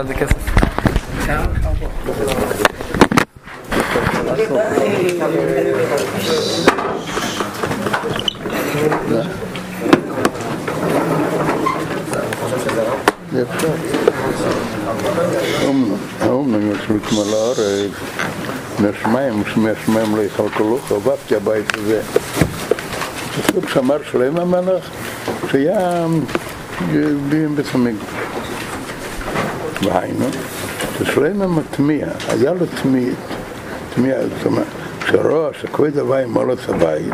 על זה כסף. זה אפשר. אומנם יש מתמלא הארץ, מהשמיים שמהשמיים לא יכלכלוך, עבדתי הבית הזה. פסוק שאמר שלם המלך, שהיה בסמיג. והיינו, ששלם המטמיע, היה לו תמיד, תמיע, זאת אומרת, כשרואה שכבד הוואי מולת הבית,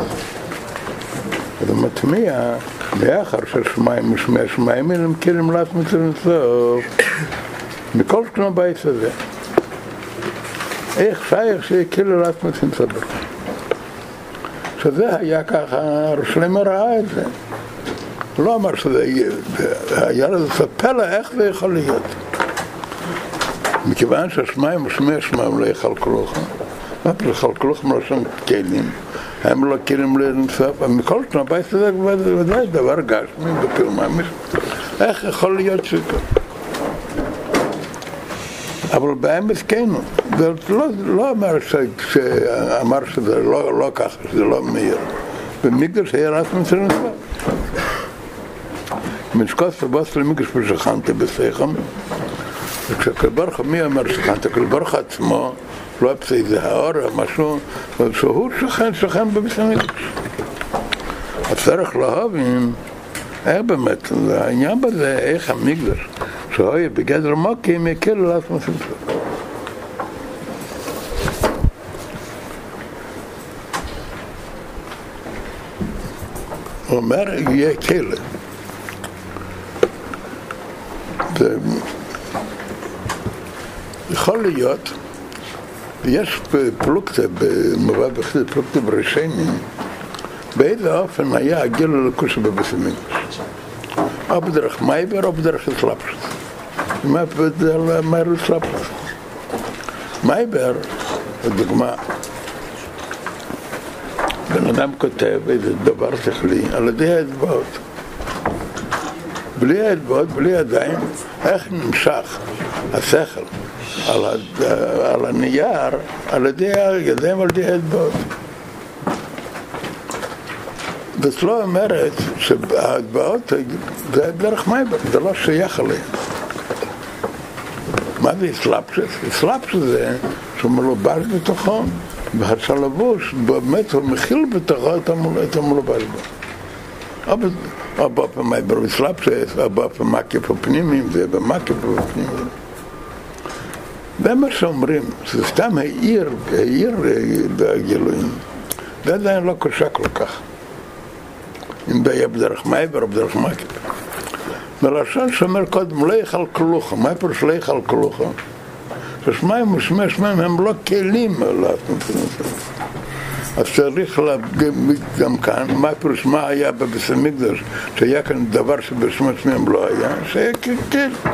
אז הוא מטמיע מאחר ששמיים ושמי השמיים הם מכירים לאט מצב אינסוף מכל שכם הבית הזה. איך שייך שכאילו לאט מצב אינסוף שזה היה ככה, רשלמה ראה את זה. לא אמר שזה היה לזה פלא איך זה יכול להיות מכיוון שהשמיים ושמי השמיים לא יכלכלוך מה זה יכלכלוך מלשון כלים הם לא מכירים לאינסוף, מכל שנה הבית הזה ודאי דבר גשמי ממש, איך יכול להיות שכך? אבל באמת כן, זה לא אמר שאמר שזה לא ככה, שזה לא מאיר. במקדש היה רק מצל אינסוף. משקוס ובוס למקדש ושכנתי בסייכם, וכשקלברוך, מי אומר שכנתי? קלברוך עצמו לא פסי זה האור או משהו, שהוא שוכן, שוכן בבית המקדש. אז צריך איך באמת, העניין בזה, איך המקדש, שהוא יהיה בגדר מוקים, יקל על עצמו סמסו. הוא אומר, יהיה כלא. יכול להיות יש פלוקטה, במובן בחסיד, פלוקטה בראשונים, באיזה אופן היה הגיל בבית המקדש. או בדרך מעבר או בדרך התלבשות. מה מעבר התלבשות? מעבר, לדוגמה, בן אדם כותב איזה דבר שכלי על ידי האצבעות. בלי האצבעות, בלי ידיים, איך נמשך השכל על, על הנייר על ידי הידיים על ידי האצבעות. וסלו אומרת שהאצבעות זה דרך מייבר, זה לא שייך אליהם. מה זה אסלאפשס? אסלאפשס זה שהוא מלובש בתוכו, והשלבוש באמת הוא מכיל בתוכו את המלובש בו. או באופן מייבר אסלאפשס, או באופן מקיף הפנימיים, זה במקיף הפנימיים. זה מה שאומרים, זה סתם העיר, העיר בגילויים. זה עדיין לא קשה כל כך. אם זה יהיה בדרך מייבר או בדרך מקיף. בלשון שאומר קודם, לא יאכל כלוכה, מה פירוש לא יאכל כלוכה? ששמיים ושמי שמיים הם לא כלים אז צריך גם כאן, מה פירוש, מה היה בבית המקדש, שהיה כאן דבר שבשמי שמיים לא היה, שהיה ככל,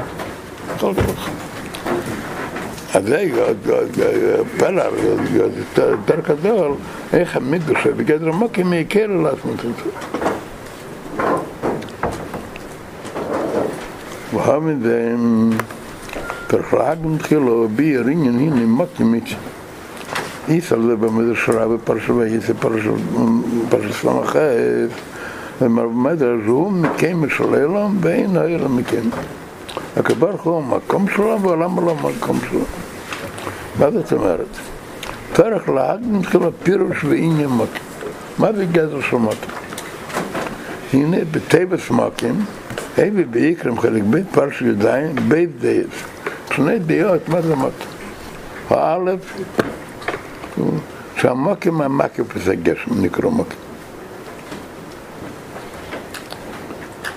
כל כלוכה. זה פלר, יותר גדול, איך המקדש בגדר מוקים יקל על. והאמן זה. פרחלאגן תחילו ביר עניין הנה מוקים את איסר זה במדרש רבה פרשה ואיסר פרשה סלמחף ומדרש הוא מקיים של אילום ואין האילום מקיים הקבר הוא המקום שלו ולמה לא המקום שלו מה זאת אומרת? פרח להג מתחיל הפירוש ועניין מוקים מה זה גדר של מוקים? הנה בטבע מוקים הביא בעיקרם חלק בית פרש ידיים בית דייס שני דעות מה זה מוקים? האלף שהמוקים המקיף זה גשם נקרא מוקים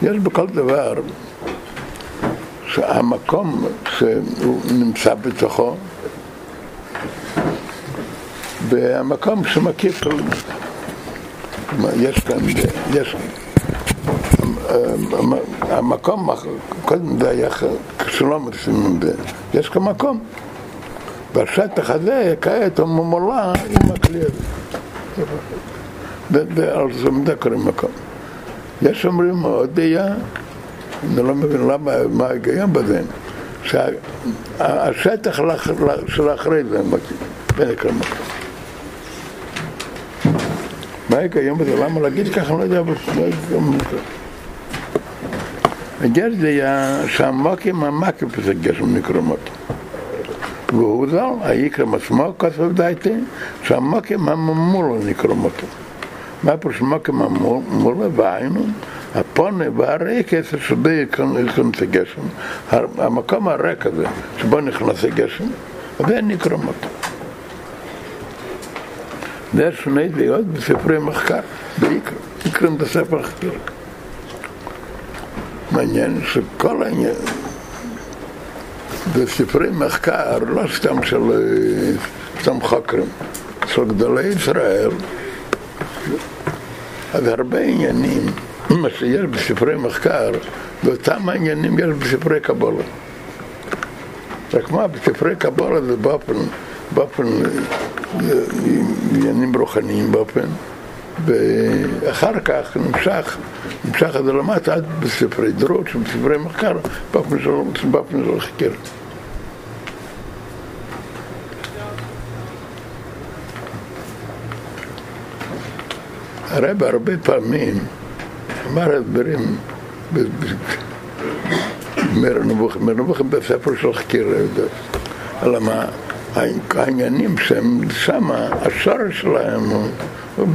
יש בכל דבר שהמקום שהוא נמצא בתוכו והמקום שמקיף יש כאן, יש המקום, קודם זה היה כשלא משימים יש כאן מקום. והשטח הזה כעת הוא ממולא עם הכלי הזה על זה קוראים מקום. יש אומרים עוד דעה אני לא מבין למה, מה ההיגיון בזה. שהשטח של אחרי זה נקרא מקים. מה ההיגיון בזה? למה להגיד ככה? אני לא יודע, אבל לא הגר זה שהמוקים המקים זה גשם נקרא מקים. והוא זל, היקרם עצמו כתב דייטי, שהמוקים הממולו נקרא מקים. מה פירוש מוקים המולו? והיינו הפונה והריק אצל שבו נכנס הגשם, המקום הריק הזה שבו נכנס הגשם, זה נקרא זה שני דעות בספרי מחקר, בעיקר, נקראים בספר חקיר. מעניין שכל העניין, בספרי מחקר, לא סתם של סתם חוקרים, של גדולי ישראל, אז הרבה עניינים, מה שיש בספרי מחקר, ואותם העניינים יש בספרי קבולה. רק מה, בספרי קבולה זה באופן, באופן עניינים רוחניים באופן, ואחר כך נמשך, נמשך עד למטה עד בספרי דרות, בספרי מחקר, באופן של, באופן של חקר. הרב הרבה פעמים אמר הסברים מרנבוכים בספר של חקר, אלא מה? העניינים שהם שם, השורש שלהם הוא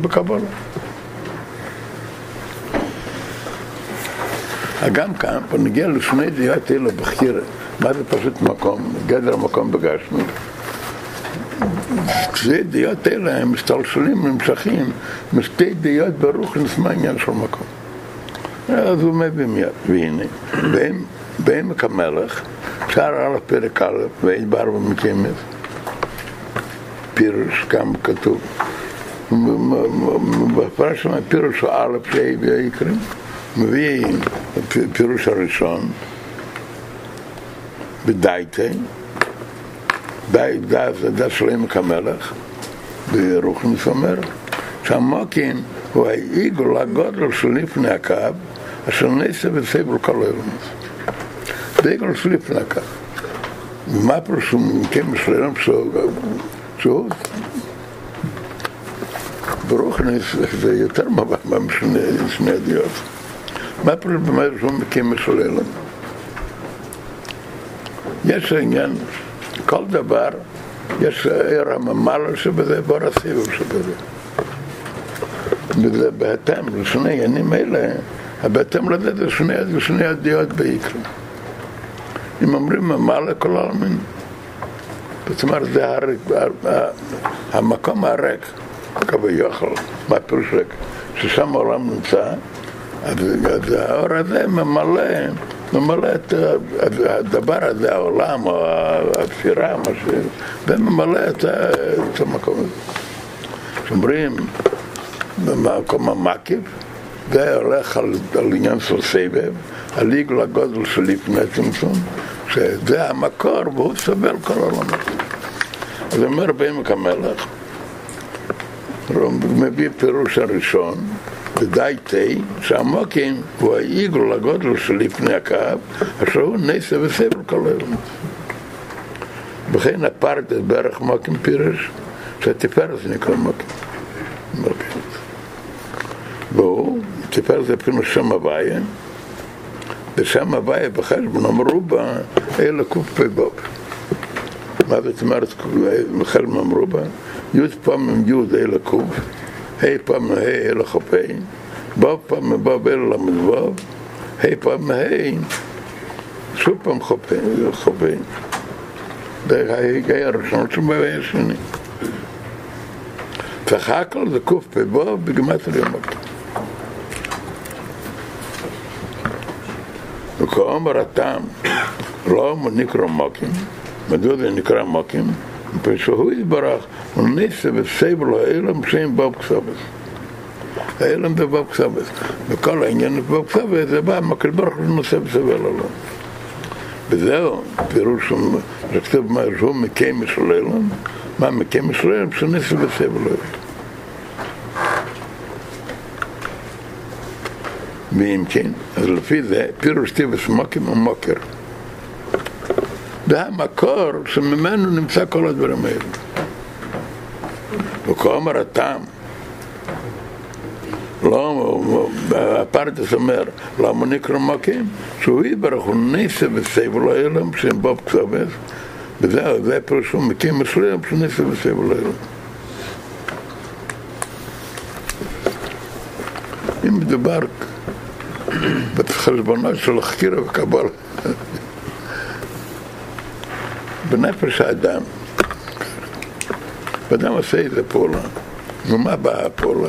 בקבלה. גם כאן, פה נגיע לשני דעות אלו בחירה, מה זה פשוט מקום, גדר המקום בגשמי. שתי דעות אלה הם משתלשלים, נמשכים, משתי דעות ברוך נשמע עניין של מקום. אז הוא מביא מיד, והנה, בעמק המלך, שער א' פרק א', ואין בארבע מקיימת, פירוש גם כתוב. בפרש שם פירוש א' שהביא העיקרים, מביא פירוש הראשון, בדייטה, זה של עמק המלך, ברוחניס אומר, שהמוקין הוא העיגול הגודל של לפני הקו, אשר נעשה בסבל כל העולמות. לפני הקו. ומה פרסום כן משלם שוב? ברוחניס זה יותר משני הדעות. מה פרסום פרסום כן משלם? יש עניין כל דבר יש עיר הממלא שבזה, הסיבוב שבזה. וזה בהתאם לשני עניינים אלה, בהתאם לזה זה שני הדעות בעיקר. אם אומרים ממלא כל העלמין, זאת אומרת זה הריק, המקום הריק, כביכול, מה פירוש ריק, ששם העולם נמצא, אז האור הזה ממלא ממלא את הדבר הזה, העולם, או התפירה, וממלא את, את המקום הזה. כשאומרים במקום המקיף, זה הולך על, על עניין של סבב, על עיגול הגודל של לפני צמצום, שזה המקור והוא סובל כל העולמות. אז אומר בעמק המלך, הוא מביא פירוש הראשון, ודייטי, שהמוקים הוא העיגול לגודל שלפני הקו, אשר הוא נסה וסבל כל היום. וכן הפרטס בערך מוקים פירש, שהתפארת נקרא מוקים. והוא, תפארת זה אפילו שם הוויה, ושם הוויה בה, אלה קפ"ב. מה זאת אומרת, אמרו בה? י' פעמים י' אלה ק' ה' פעם ה' אל החפי, ו' פעם ו' אל ל"ו, ה' פעם ה', שוב פעם חפי. זה ההיגי הראשון של בה"א השני. ואחר כל זה קפ"ו בגימטריה מקים. וכאומר הטעם, לא נקרא מקים, מדוע זה נקרא מקים? ושהוא יתברך, הוא ניסה וסבל האלם שם בב כסבס. האלם זה בב כסבס. וכל העניין בב כסבס זה בא, מקל ברוך הוא נושא וסבל עליו. וזהו, פירוש שכתוב מה שהוא מקיים אלם, מה מקיים אלם? שניסה וסבל האלם. ואם כן, אז לפי זה פירוש טיבס מוקים ומוקר. זה המקור שממנו נמצא כל הדברים האלה. וכאומר הטעם, לא, הפרדס אומר, למה נקרא מקים? שהוא יתברך, הוא נסה וסבל האלם, שהם בו כתובס, וזהו, זה פירושו מקים מסוים, שהוא נסה וסבל האלם. אם מדובר בחשבונו של החקירה וקבלה, בנפש האדם, ואדם עושה איזה פעולה, ומה באה הפעולה?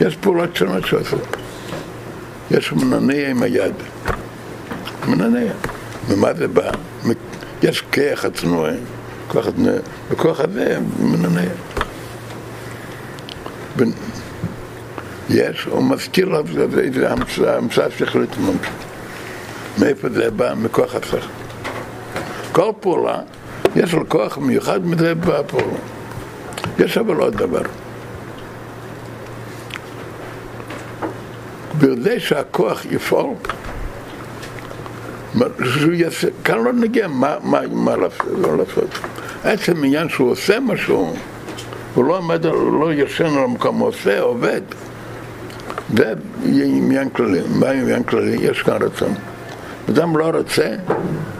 יש פעולות שונות שעושות. יש מנענע עם היד. מנענע. ממה זה בא? יש כיח הצנוע, כוח הצנוע, בכוח הזה מנענע. יש, הוא מזכיר לו איזה המצאה שכלית ממש. מאיפה זה בא? מכוח השכל. כל פעולה, יש לו כוח מיוחד מזה באה הפעולה. יש אבל עוד דבר. בכדי שהכוח יפעול, שהוא יעשה, כאן לא נגיע מה, מה, מה לא לעשות. עצם עניין שהוא עושה משהו, הוא לא עומד, הוא לא ישן על המקום, הוא עושה, עובד. זה עניין כללי. מה עניין כללי? יש כאן רצון. אדם לא רוצה,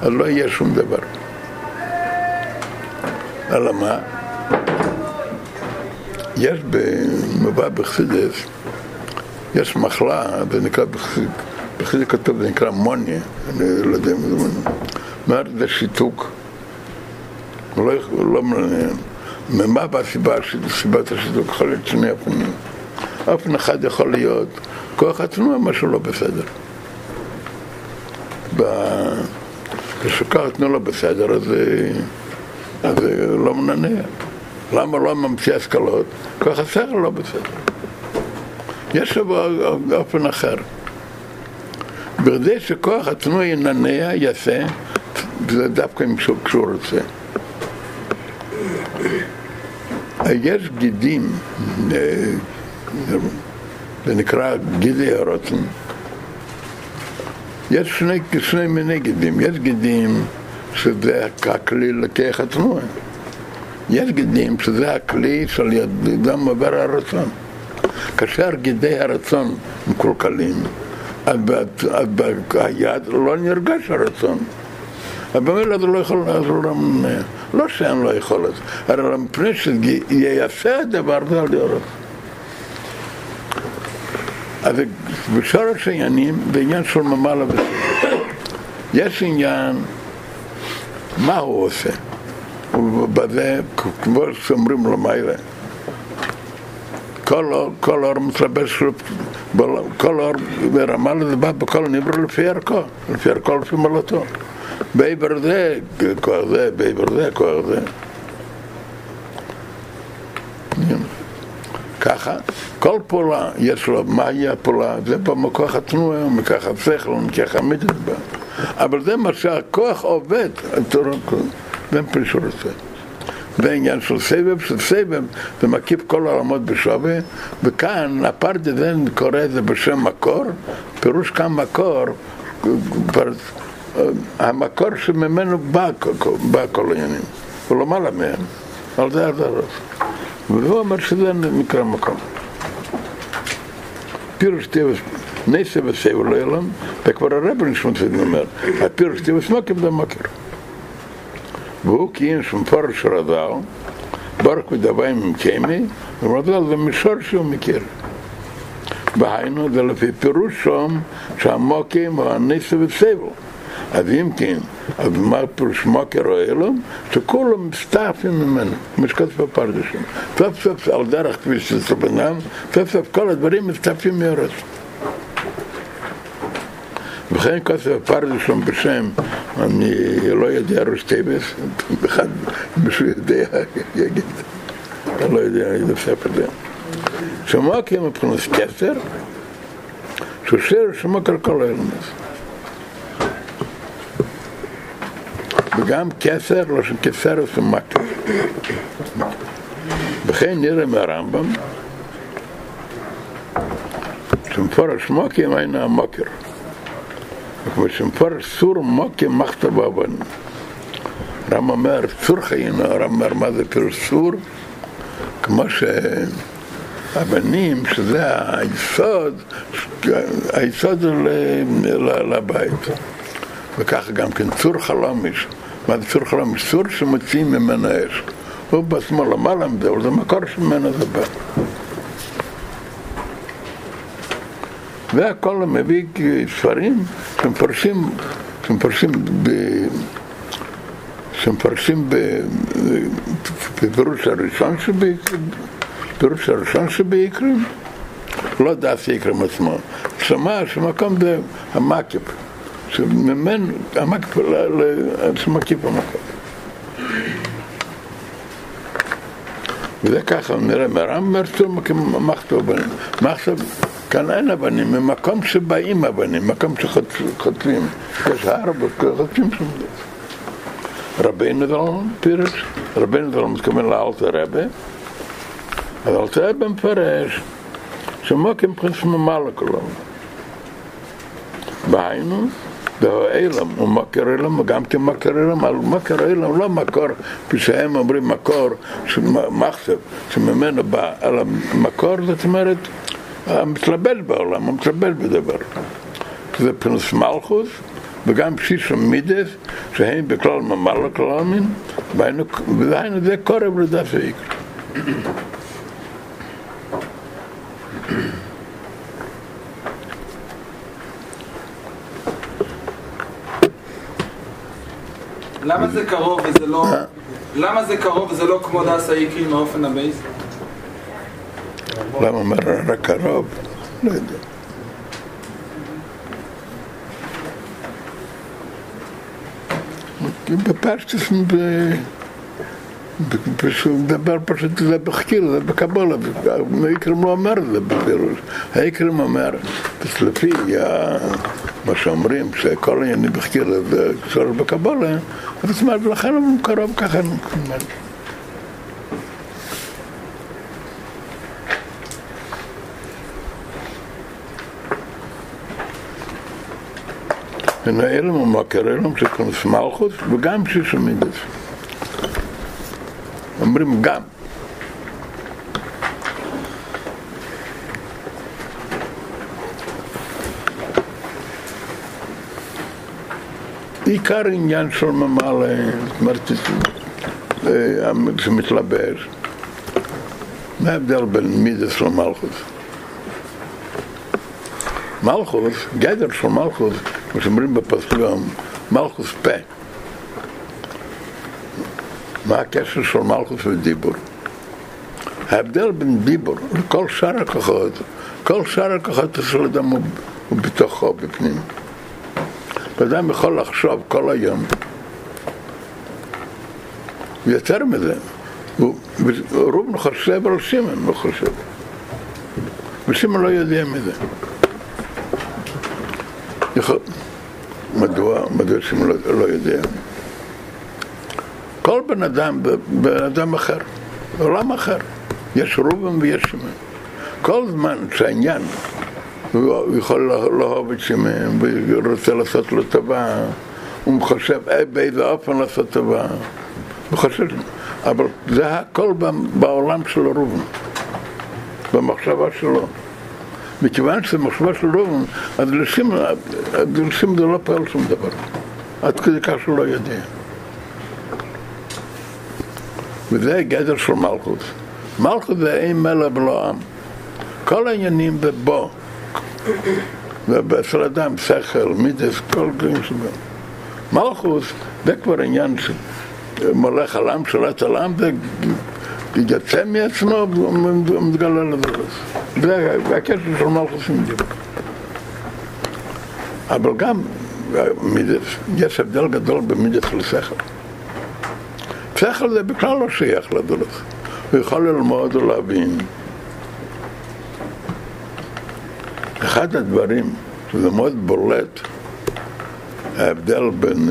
אז לא יהיה שום דבר. אלא מה? יש במובא בחסידס יש מחלה, זה נקרא, בכלל כתוב, זה נקרא מוניה, אני לא יודע אם זה אומר, זה שיתוק. לא, לא מעניין. ממה בסיבה, סיבת השיתוק? יכול להיות שני אופנים. אופן אחד יכול להיות כוח התנועה, משהו לא בסדר. כשכוח התנועה לא בסדר, אז זה לא מנענע. למה לא ממציא השכלות? כוח השכל לא בסדר. יש אבל אופן אחר. בכדי שכוח עצמו יננע, יעשה, זה דווקא כשהוא רוצה. יש גידים, זה נקרא גידי הרוצן. יש שני, שני מיני גידים, יש גידים שזה הכלי לכך התנועה. יש גידים שזה הכלי של ידם עובר הרצון. כאשר גידי הרצון מקולקלים, אז ביד לא נרגש הרצון. אז במילא זה לא יכול לעזור למנהל. לא שאין לו יכולת, אלא מפני שייעשה הדבר זה על יורד. אז בשורש העניינים, בעניין של ממעלה וסדר. יש עניין מה הוא עושה. ובזה, כמו שאומרים למעלה, כל אור, כל אור מתלבש, כל אור זה בא בכל נברא לפי ערכו, לפי ערכו לפי מלאתו. בעבר זה כוח זה, בעבר זה כוח זה. ככה, כל פעולה יש לו, מהי הפעולה? זה במכוח התנועה, מכוח השכל, מכוח המצווה. אבל זה מה שהכוח עובד, זה פרישור הזה. זה עניין של סבב, של סבב, זה מקיף כל העולמות בשווה, וכאן הפרדזן קורא את זה בשם מקור, פירוש כאן מקור, המקור שממנו בא, בא כל העניינים, הוא למעלה מהם, על זה הדרך. והוא אומר שזה נקרא מקום. פירוש טבעס נסה וסבל לעולם, וכבר הרב נשמע אומר, הפירוש טבעס מקים זה מכיר. והוא קיים שמפורש רז"ל, ברק ודווי ממקיימי, ורז"ל זה מישור שהוא מכיר. והיינו זה לפי פירוש שם שהמוקים הוא הניסה וסבל. אז אם כן, אז מה פירוש מוקר או אלום? שכולם מסתעפים ממנו, כמו שכתוב בפרדשים. סוף סוף על דרך כפי שזה בנם, סוף סוף כל הדברים מסתעפים מארץ. וכן כותב הפרדשום בשם, אני לא יודע ראש טייבס, אחד, מישהו יודע, יגיד, אני לא יודע איזה ספר זה. שמוקר מבחינת כסר, שהוא שיר שמוקר כל האלמס. וגם כסר, לא שכסר הוא מקר. וכן נראה מהרמב"ם, שמפורש מוקים היינו המוקר. כמו שמפרש צור מוקים מכתב אבן. רם אומר צור חיינו, רם אומר מה זה פירוש צור? כמו שאבנים, שזה היסוד, היסוד לבית. וככה גם כן צור חלומיש. מה זה צור חלומיש? צור שמוציאים ממנו אש. הוא בשמאל למעלה מזה, אבל זה מקור שממנו זה בא. והכל מביא ספרים שמפרשים, שמפרשים ב... שמפרשים בפירוש הראשון בפירוש הראשון שבעיקרים, לא דף יקרים עצמו, שמע שמקום זה המקיף, שממנו, המקיף, שמקיף המקום. וזה ככה, נראה מרם אומר צור מחטוב בנים. מחטוב, כאן אין אבנים, ממקום שבאים אבנים, מקום שחוטפים. יש הר וחוטפים שם. רבינו זלמן פירש, רבינו זלמן מתכוון לאלתר רבה, אז אלתר רבה מפרש שמוקים פרינס ממלא כולו. בהיינו, והאילם הוא מקר אילם, וגם כן מקר אילם, אבל מקר אילם לא מקור, כפי שהם אומרים מקור, מחשב, שממנו בא, אלא מקור זאת אומרת, המתלבט בעולם, המתלבט בדבר. זה פרינס מלכוס, וגם שיש מידס, שהם בכלל ממלא כלל מין, והיינו זה קורב לדף העיקר. למה זה קרוב וזה לא... למה זה קרוב וזה לא כמו דס האיקרי מאופן הבייס? למה אומר רק קרוב? לא יודע. בפרשטס, הוא מדבר פשוט זה בחקיר, זה בקבולה, האיקרם לא אומר את זה בפירוש. האיקרם אומר, לפי מה שאומרים, שכל העניינים בחקיר זה צורך בקבולה, זאת אומרת, ולכן הוא קרוב ככה. in der Elm und Makarelum, sie kommen zu Malchus, und גם sie zu Midas. אומרים גם. עיקר עניין של ממלא, זאת אומרת, זה מתלבש. מה ההבדל בין מידס למלכוס? מלכוס, גדר של מלכוס, כמו שאומרים בפסוק, מלכוס פה. מה הקשר של מלכוס ודיבור? ההבדל בין דיבור לכל שאר הכוחות, כל שאר הכוחות של אדם הוא בתוכו, בפנים. אדם יכול לחשוב כל היום, ויותר מזה, רובן חושב על שמעון, הוא חושב. ושמעון לא יודע מזה. יכול... מדוע? מדוע שמעון לא, לא יודע? כל בן אדם, בן אדם אחר, עולם אחר, יש רובם ויש שמעון. כל זמן שהעניין הוא יכול לאהוב את שמעון ורוצה לעשות לו טובה, הוא חושב באיזה אופן לעשות טובה, הוא חושב, אבל זה הכל בעולם של ראובן, במחשבה שלו. מכיוון שזה מחשבה של ראובן, אז לשמעון זה לא פועל שום דבר, עד כדי כך שהוא לא יודע. וזה גדר של מלכות. מלכות זה אין מלך ולא עם. כל העניינים זה בו. ואצל אדם, שכל, מידס, כל דברים שבו. מלכות זה כבר עניין שמולך על עם, שולט על עם, ויוצא מעצמו ומתגלה לדורס. זה הקשר של מלכות עם דיבור. אבל גם מידס, יש הבדל גדול במידס לשכל. שכל זה בכלל לא שייך לדורס. הוא יכול ללמוד ולהבין. אחד הדברים שזה מאוד בולט, ההבדל בין,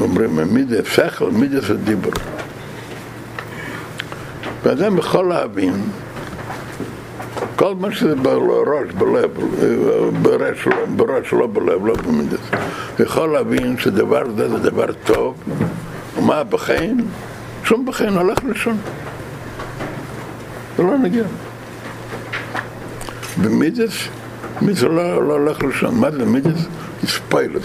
אומרים, מידה שכל, מידה זה דיבור. ואדם יכול להבין כל מה שזה בראש, בלב, בראש, בראש, לא בלב, לא במידס. יכול להבין שדבר זה זה דבר טוב, ומה בחיים? שום בחיים הולך לשון. זה לא נגיע. במידס, מידס לא, לא הולך לשון. מה זה מידס? ספיילס.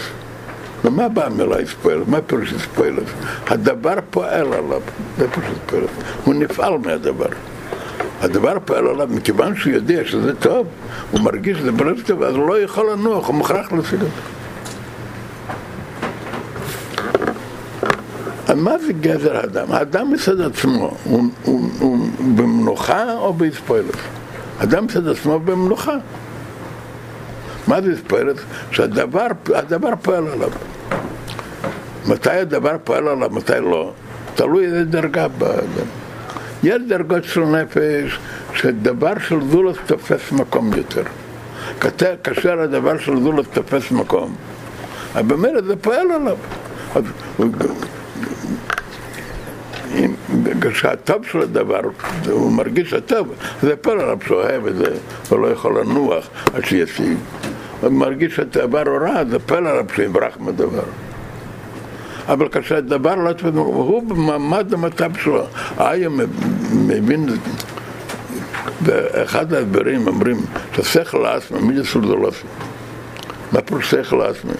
ומה באה המילה ספיילס? מה פירוש ספיילס? הדבר פועל עליו, זה פירוש ספיילס. הוא נפעל מהדבר. הדבר פועל עליו, מכיוון שהוא יודע שזה טוב, הוא מרגיש שזה בלב טוב, אז הוא לא יכול לנוח, הוא מוכרח להשיג את זה. מה זה גזר האדם? האדם מצד עצמו, הוא, הוא, הוא במנוחה או בהספוילת? אדם מצד עצמו במנוחה. מה זה הספוילת? שהדבר פועל עליו. מתי הדבר פועל עליו, מתי לא? תלוי איזה דרגה באדם. יש דרגות של נפש שדבר של זולת תופס מקום יותר. כאשר הדבר של זולת תופס מקום, אז במילא זה פועל עליו. כשהטוב של הדבר, הוא מרגיש הטוב, זה פועל עליו שהוא אוהב את זה, הוא לא יכול לנוח עד שישיג. הוא מרגיש שהדבר הוא רע, זה עליו שיברח מהדבר. אבל כאשר הדבר לא טוב, הוא במעמד המצב שלו, היה מבין, באחד ההסברים אומרים ששכל עצמי, מי זה סולדולוסי? מה פירוש שכל עצמי?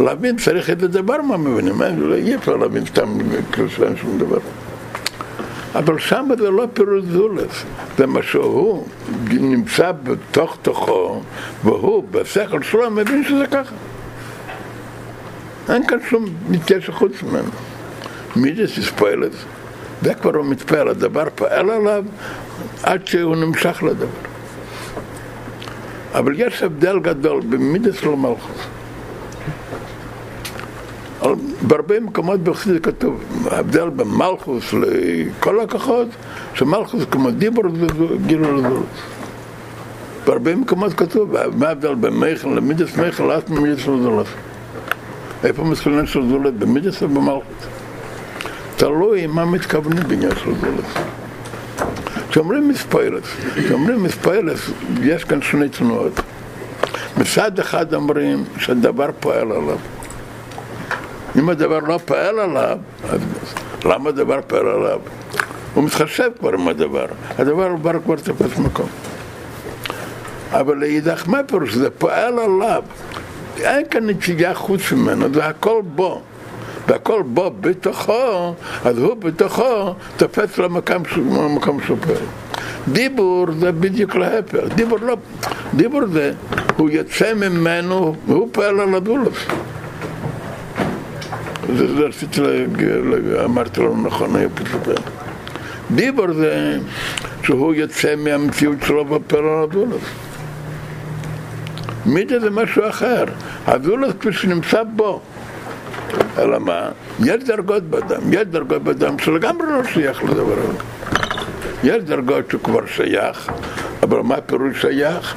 להבין צריך איזה דבר מה מבינים, אי אפשר להבין סתם שאין שום דבר. אבל שם זה לא פירוש זולס, זה מה שהוא נמצא בתוך תוכו, והוא בשכל שלו מבין שזה ככה. אין כאן שום מתקשר חוץ ממנו. מידס יספוילת, זה כבר הוא מתפעל, הדבר פעל עליו עד שהוא נמשך לדבר. אבל יש הבדל גדול במידס למלכוס. בהרבה מקומות בחסידות כתוב, ההבדל בין מלכוס לכל הכוחות, שמלכוס כמו דיבור וגילו לזולת. בהרבה מקומות כתוב, מה ההבדל בין מייכל למידס מייכל, לאט ממידס לזולת. איפה מתחילים של זולת, במידס או במלכות? תלוי מה מתכוונים בעניין של זולת. כשאומרים מספיילס, כשאומרים מספיילס, יש כאן שני תנועות. מצד אחד אומרים שהדבר פועל עליו. אם הדבר לא פועל עליו, למה הדבר פועל עליו? הוא מתחשב כבר עם הדבר, הדבר כבר כבר תופס מקום. אבל לאידך מה פירוש? זה פועל עליו. אין כאן נציגה חוץ ממנו, זה הכל בו. והכל בו בתוכו, אז הוא בתוכו תופס למקום שהוא פועל. דיבור זה בדיוק להפך, דיבור לא, דיבור זה, הוא יוצא ממנו והוא פועל על הדולף. רציתי להגיד, אמרתי לו נכון, היה פשוט. דיבור זה שהוא יוצא מהמציאות שלו ופועל על הדולף. מידה זה משהו אחר, הדולף כפי שנמצא בו. אלא מה? יש דרגות באדם, יש דרגות באדם שלגמרי לא שייך לדבר הזה. יש דרגות שהוא כבר שייך, אבל מה פירוש שייך?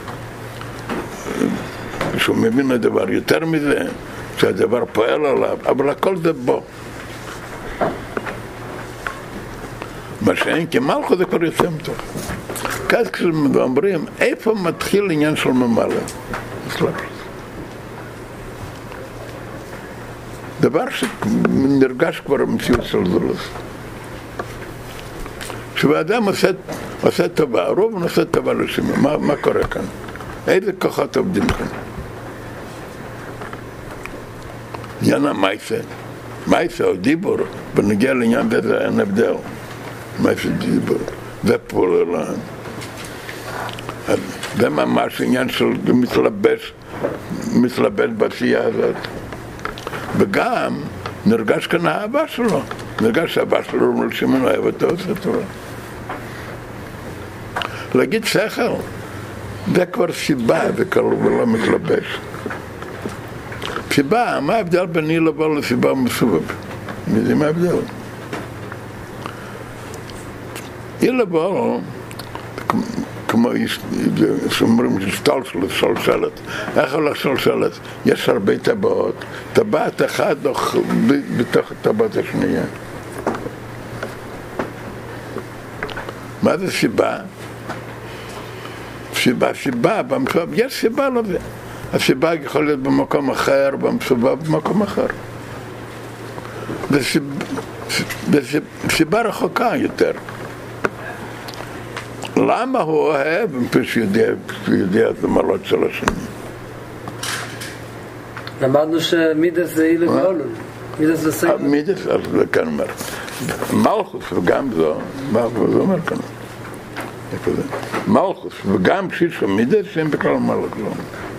שהוא מבין הדבר יותר מזה, שהדבר פועל עליו, אבל הכל זה בו. מה שאין כמלכו זה כבר יוצא מתוך. כאן כשאומרים, איפה מתחיל עניין של ממלא? דבר שנרגש כבר במציאות של זולוס. כשאדם עושה, עושה טובה, הרוב עושה טובה לשני, מה, מה קורה כאן? איזה כוחות עובדים כאן? עניין המייסה, מייסה או דיבור, בנגיע לעניין זה אין הבדל. מייסה דיבור, פועל אלוהים. זה ממש עניין של מתלבש, מתלבש בעשייה הזאת. וגם נרגש כאן האהבה שלו, נרגש האהבה שלו, אומר שמעון אוהב אותו, עושה תורה. להגיד שכל, זה כבר סיבה, זה כבר לא מתלבש. סיבה, מה ההבדל בין אי לבוא לסיבה מסובב? יודעים מה ההבדל? אי לבוא, כמו שאומרים שטלשלת, שלשלת. איך הולך שלשלת? יש הרבה טבעות, טבעת אחת בתוך הטבעת השנייה. מה זה סיבה? הסיבה, הסיבה, במסובב, יש סיבה לזה. הסיבה יכול להיות במקום אחר, במסובב במקום אחר. וסיבה רחוקה יותר. למה הוא אוהב? מפני שהוא יודע את המעלות של השני. למדנו שמידס זה אילן ואולון. מידס זה סיימן. מידס, אז זה כאן אומר. מלכוס וגם זו, מלכוס זה אומר כאן. איפה זה? מלכוס וגם שישו מידס הם בכלל מלכוס.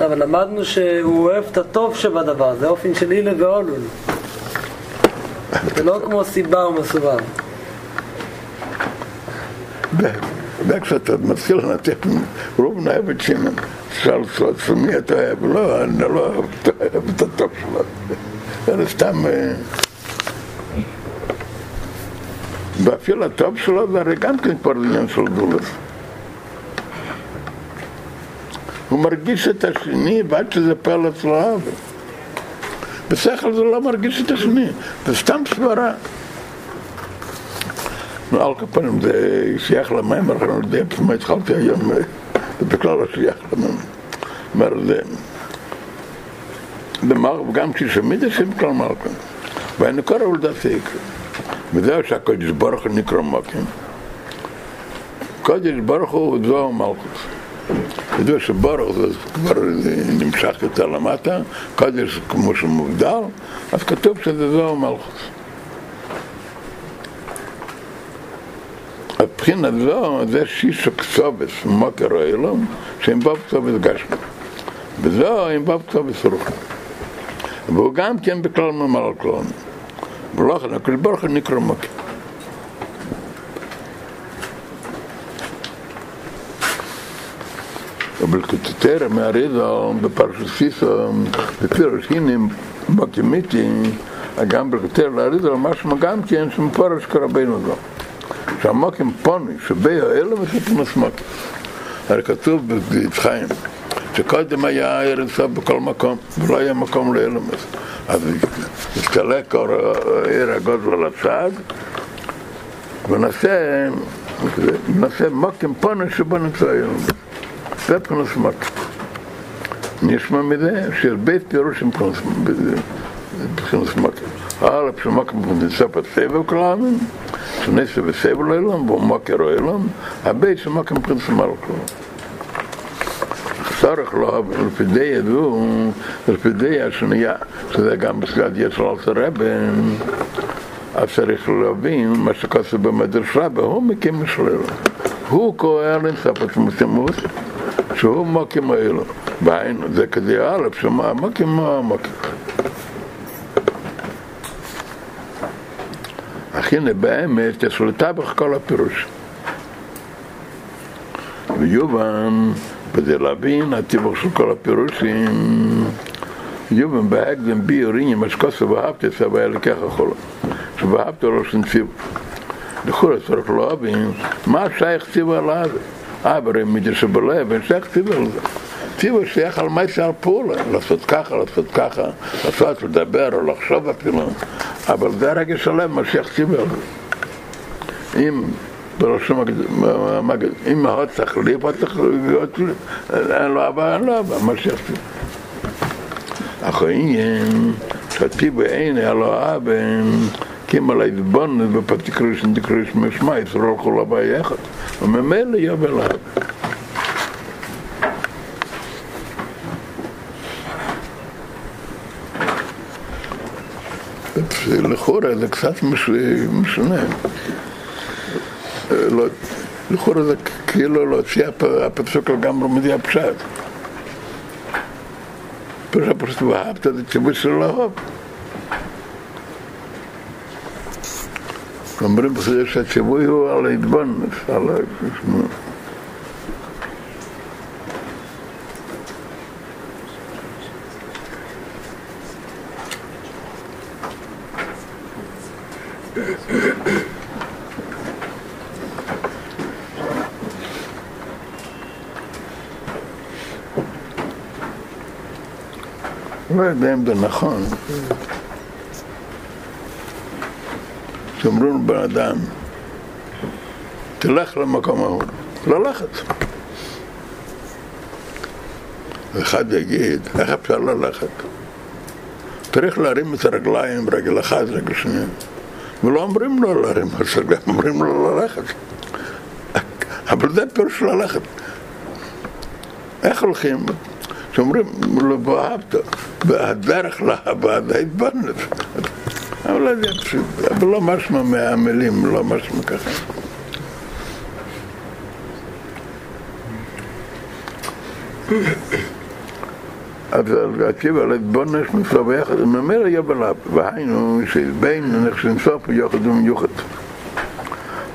לא, אבל למדנו שהוא אוהב את הטוב שבדבר, זה אופן של אילן ואולון. זה לא כמו סיבה ומסובב. וכשאתה מתחיל לנתח רוב אוהב את שמן, שאל אותו, מי אתה אוהב? לא, אני לא אוהב את הטוב שלו. זה סתם... ואפילו הטוב שלו זה הרי גם כן כבר עניין של דולס. הוא מרגיש את השני ועד שזה פועל אצלו עוול. בשכל זה לא מרגיש את השני, זה סתם סברה. על כפנים זה שייך למים, אני יודע מה התחלתי היום, זה בכלל לא שייך למים. אומר, זה... וגם כששמיד השם כלל מלכם, ואני קורא לדעתי יקרה. וזהו שהקודש ברוך הוא נקרא מלכים. קודש ברוך הוא זו מלכות. ידוע שברוך זה כבר נמשך יותר למטה, קודש כמו שמובדל, אז כתוב שזה זו מלכות. הבחינה זו, זה שישו כסובס, מוקר האילום, שהם בו כסובס גשמי. וזו הם בו כסובס רוחני. והוא גם כן בכלל ממלא כלום. ולכן הקדוש ברוך הוא נקרא מוקר. אבל כתתרא מהריזל בפרשת סיסו, בפירוש הנה בקימיתי, גם בכתתרא להריזל, משמע גם כן שמפורש כרבנו זו. שהמוקים פוני, שבי האלה ושפנוס מוקים. הרי כתוב ביצחיים, שקודם היה ארץ סוף בכל מקום, ולא היה מקום לאלמס. אז הסתלק אור העיר הגודל על הצד, ונעשה, נעשה מוקים פוני שבו נמצא היום. זה פנוס מוקים. נשמע מזה שיש בית פירוש עם פנוס מוקים. א' שמוקים נמצא בסבב כלמים, שנעשה בסבל העולם, והוא מוקר העולם, הבית שמוקר פרינס מלכו. צורך לו, לפי די ידעו, לפי די השנייה, שזה גם בסגד יצר על רבן, אז צריך להבין מה שכתוב במדרשה, והוא מקים משלו. הוא כהן לנספת מותמות, שהוא מוקים האלו. והיינו, זה כדי א', שמה מוקים מה מוקים. אך הנה באמת יש לטבח כל הפירוש. ויובן, כדי להבין הטיבוח של כל הפירושים, יובן בהקדם ביוריני משקוסו ואהבת את סבא אליקח החולו. שבאהבת לו שנציב. לכאורה צריך להבין מה שייך ציבו על הזה. אבל אם מידי שבלב, אין שייך ציבו על זה. ציבו שייך על מה שעל פעולה, לעשות ככה, לעשות ככה, לעשות, לדבר או לחשוב אפילו. אבל זה הרגע שלם, מה שייך ציבו על זה. אם בראשו מגד, אם מאוד צריך ליפות, אין לו אבא, אין לו אבא, מה שטיבו אין, היה לו אבא, קים על ההתבונן בפתיקרישן דקרישן משמע, יצרו כל הבא יחד. וממילא יובל אבא. לכאורה זה קצת משונה. לכאורה זה כאילו להוציא הפסוק לגמרי מדי הפשט. פשוט פשוט ואהבת זה ציווי של לאהוב. אומרים בזה שהציווי הוא על ההתבוננות, על ה... לא יודע אם זה נכון. שאומרים לבן אדם, תלך למקום ההוא, ללכת. אחד יגיד, איך אפשר ללכת? צריך להרים את הרגליים, רגל אחת, רגל שנייה. ולא אומרים לו להרים את הרגליים, אומרים לו ללכת. אבל זה פירוש ללכת. איך הולכים? שאומרים, לא באהבת, והדרך לאהבה זה התבוננות. אבל זה פשוט, אבל לא משמע מהמילים, לא משמע ככה. אז עקיבא להתבונש מצווה ביחד, ממילא יבלה, והיינו שבין נחשן סוף יחד ומיוחד.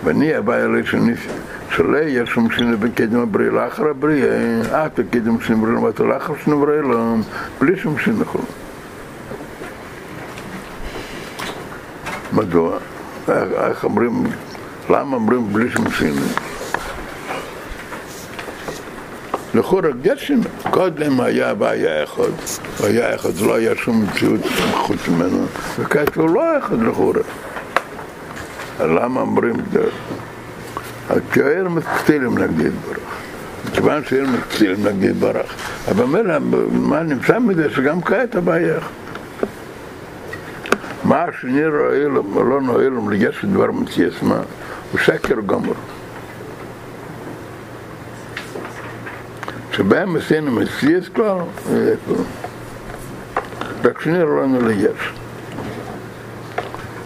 ואני הבעיה לשניסי. שלא יהיה שום שינוי בקדם הבריא לאחר הבריא, אה, בקדם שנבריא למטה לאחר שנבריא לו, בלי שום שינוי. מדוע? איך אומרים, למה אומרים בלי שום שינוי? לכאורה גשם, קודם היה והיה אחד, היה אחד, לא היה שום מציאות חוץ ממנו, וכעת הוא לא אחד לכאורה. למה אומרים את זה? הכאר מקצילים נגדי יתברך. מכיוון שאין מקצילים נגדי יתברך. אבל מילא, מה נמצא מזה שגם כעת הבעיה. מה שנראה אלם, לא נועל אלם לגשת דבר מציאס מה, הוא שקר גמור. שבהם עשינו מציאס כלל, רק שנראה לנו לגשת.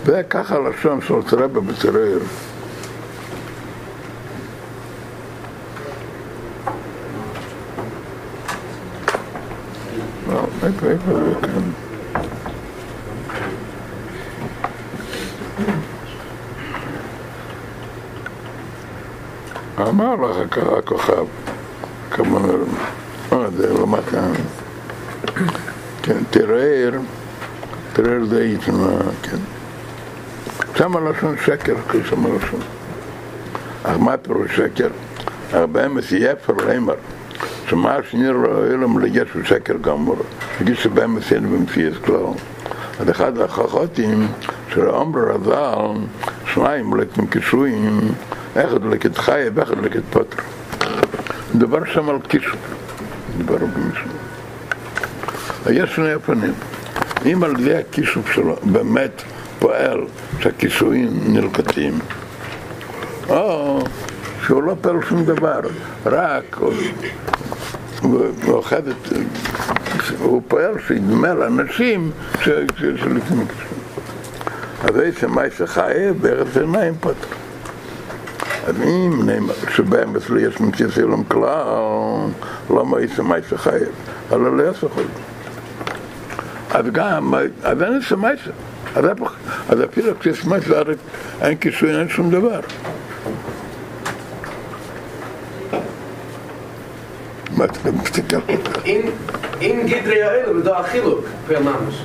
וככה לשון של צרבה בצרר. איפה, איפה זה כאן? אמר לך הכוכב, כמה, מה זה, למד כאן, כן, תראה, תראה זה יתמה, כן. שם הלשון שקר, שם הלשון. אך מה פירוש שקר? הרבה מסייפר לימר. שמה שנראה אילם לגשו שקר גמור, נגיד שבהם עשינו במציאס כלל. אז אחד החכותים של עומר רז"ל, שניים לקטים קישויים, אחד לקט חי ואחד לקט פוטר. מדבר שם על קישו, מדבר במישהו. יש שני אופנים. אם על ידי הכישוף שלו באמת פועל שהכיסויים נלקטים, או שהוא לא פועל שום דבר, רק ואוחד את... הוא פועל שידמה לאנשים שלפני כיסויים. אז איזה מייסה חיה בארץ עיניים פוטר. אז אם נאמר שבהם אצלי יש מציאס אילם כלל, לא מייסה מייסה חיה, אלא לא יעשה חול. אז גם, אז אין איזה מייסה. אז אפילו כשיש מייסה, אין כיסוי, אין שום דבר. אם גדרי האלו, זה החילוק, פר ממש.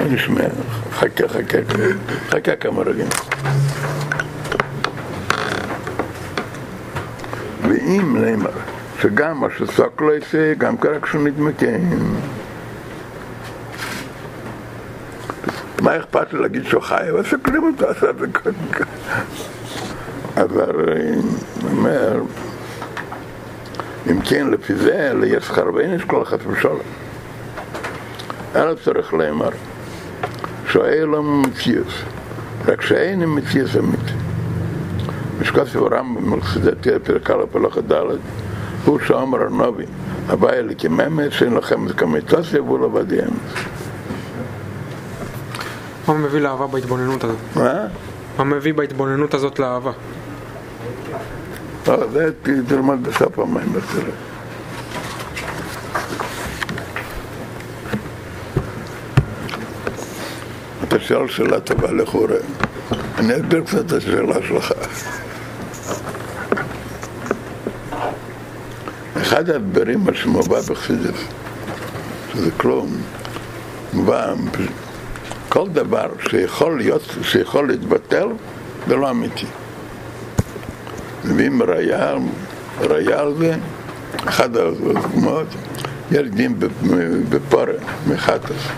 אני שומע, חכה, חכה, חכה כמה רגעים. ואם נאמר שגם מה שסוק לא יצא, גם ככה כשהוא מתמקן. מה אכפת לי להגיד שהוא חי? אבל סוקרים אותו, עשה את זה כל אבל אני אומר, אם כן, לפי זה, ליש חרבניש כל אחת ושולם. אלא צריך לאמר, שואלם מציאס, רק שאין מציאס אמיתי. משקוס ורמב"ם מלכסדתי הפרק א' הלכה ד' הוא שאומר הנובי, הבעיה לכממת שאין לכם את כמיתוסיה והוא בדי אמס. מה מביא לאהבה בהתבוננות הזאת? מה? מה מביא בהתבוננות הזאת לאהבה? זה תלמד בסוף המים, תראה. אתה שואל שאלה טובה לכאורה. אני אסביר קצת את השאלה שלך. אחד ההדברים שמובא בחסידס, שזה כלום, מובא, כל דבר שיכול להיות, שיכול להתבטל, זה לא אמיתי. מביאים ראייה על זה, אחד הדוגמאות, יש דין בפורה, מחטס,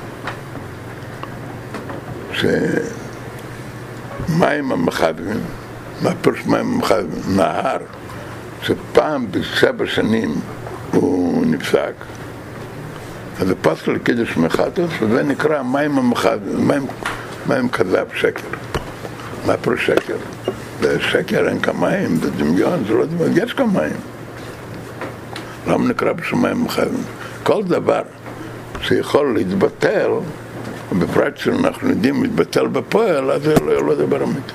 שמים המחדמים, מה פירוש מים המחדמים? נהר שפעם בשבע שנים הוא נפסק, אז זה פסק לקידוש מחטוס, וזה נקרא מים המחד, מים, מים כזב שקר. מה פירוש שקר? בשקר אין כמים, זה דמיון, זה לא דמיון, יש כמים. למה נקרא בשמיים מחייבים? כל דבר שיכול להתבטל, בפרט שאנחנו יודעים להתבטל בפועל, אז זה לא, לא דבר אמיתי.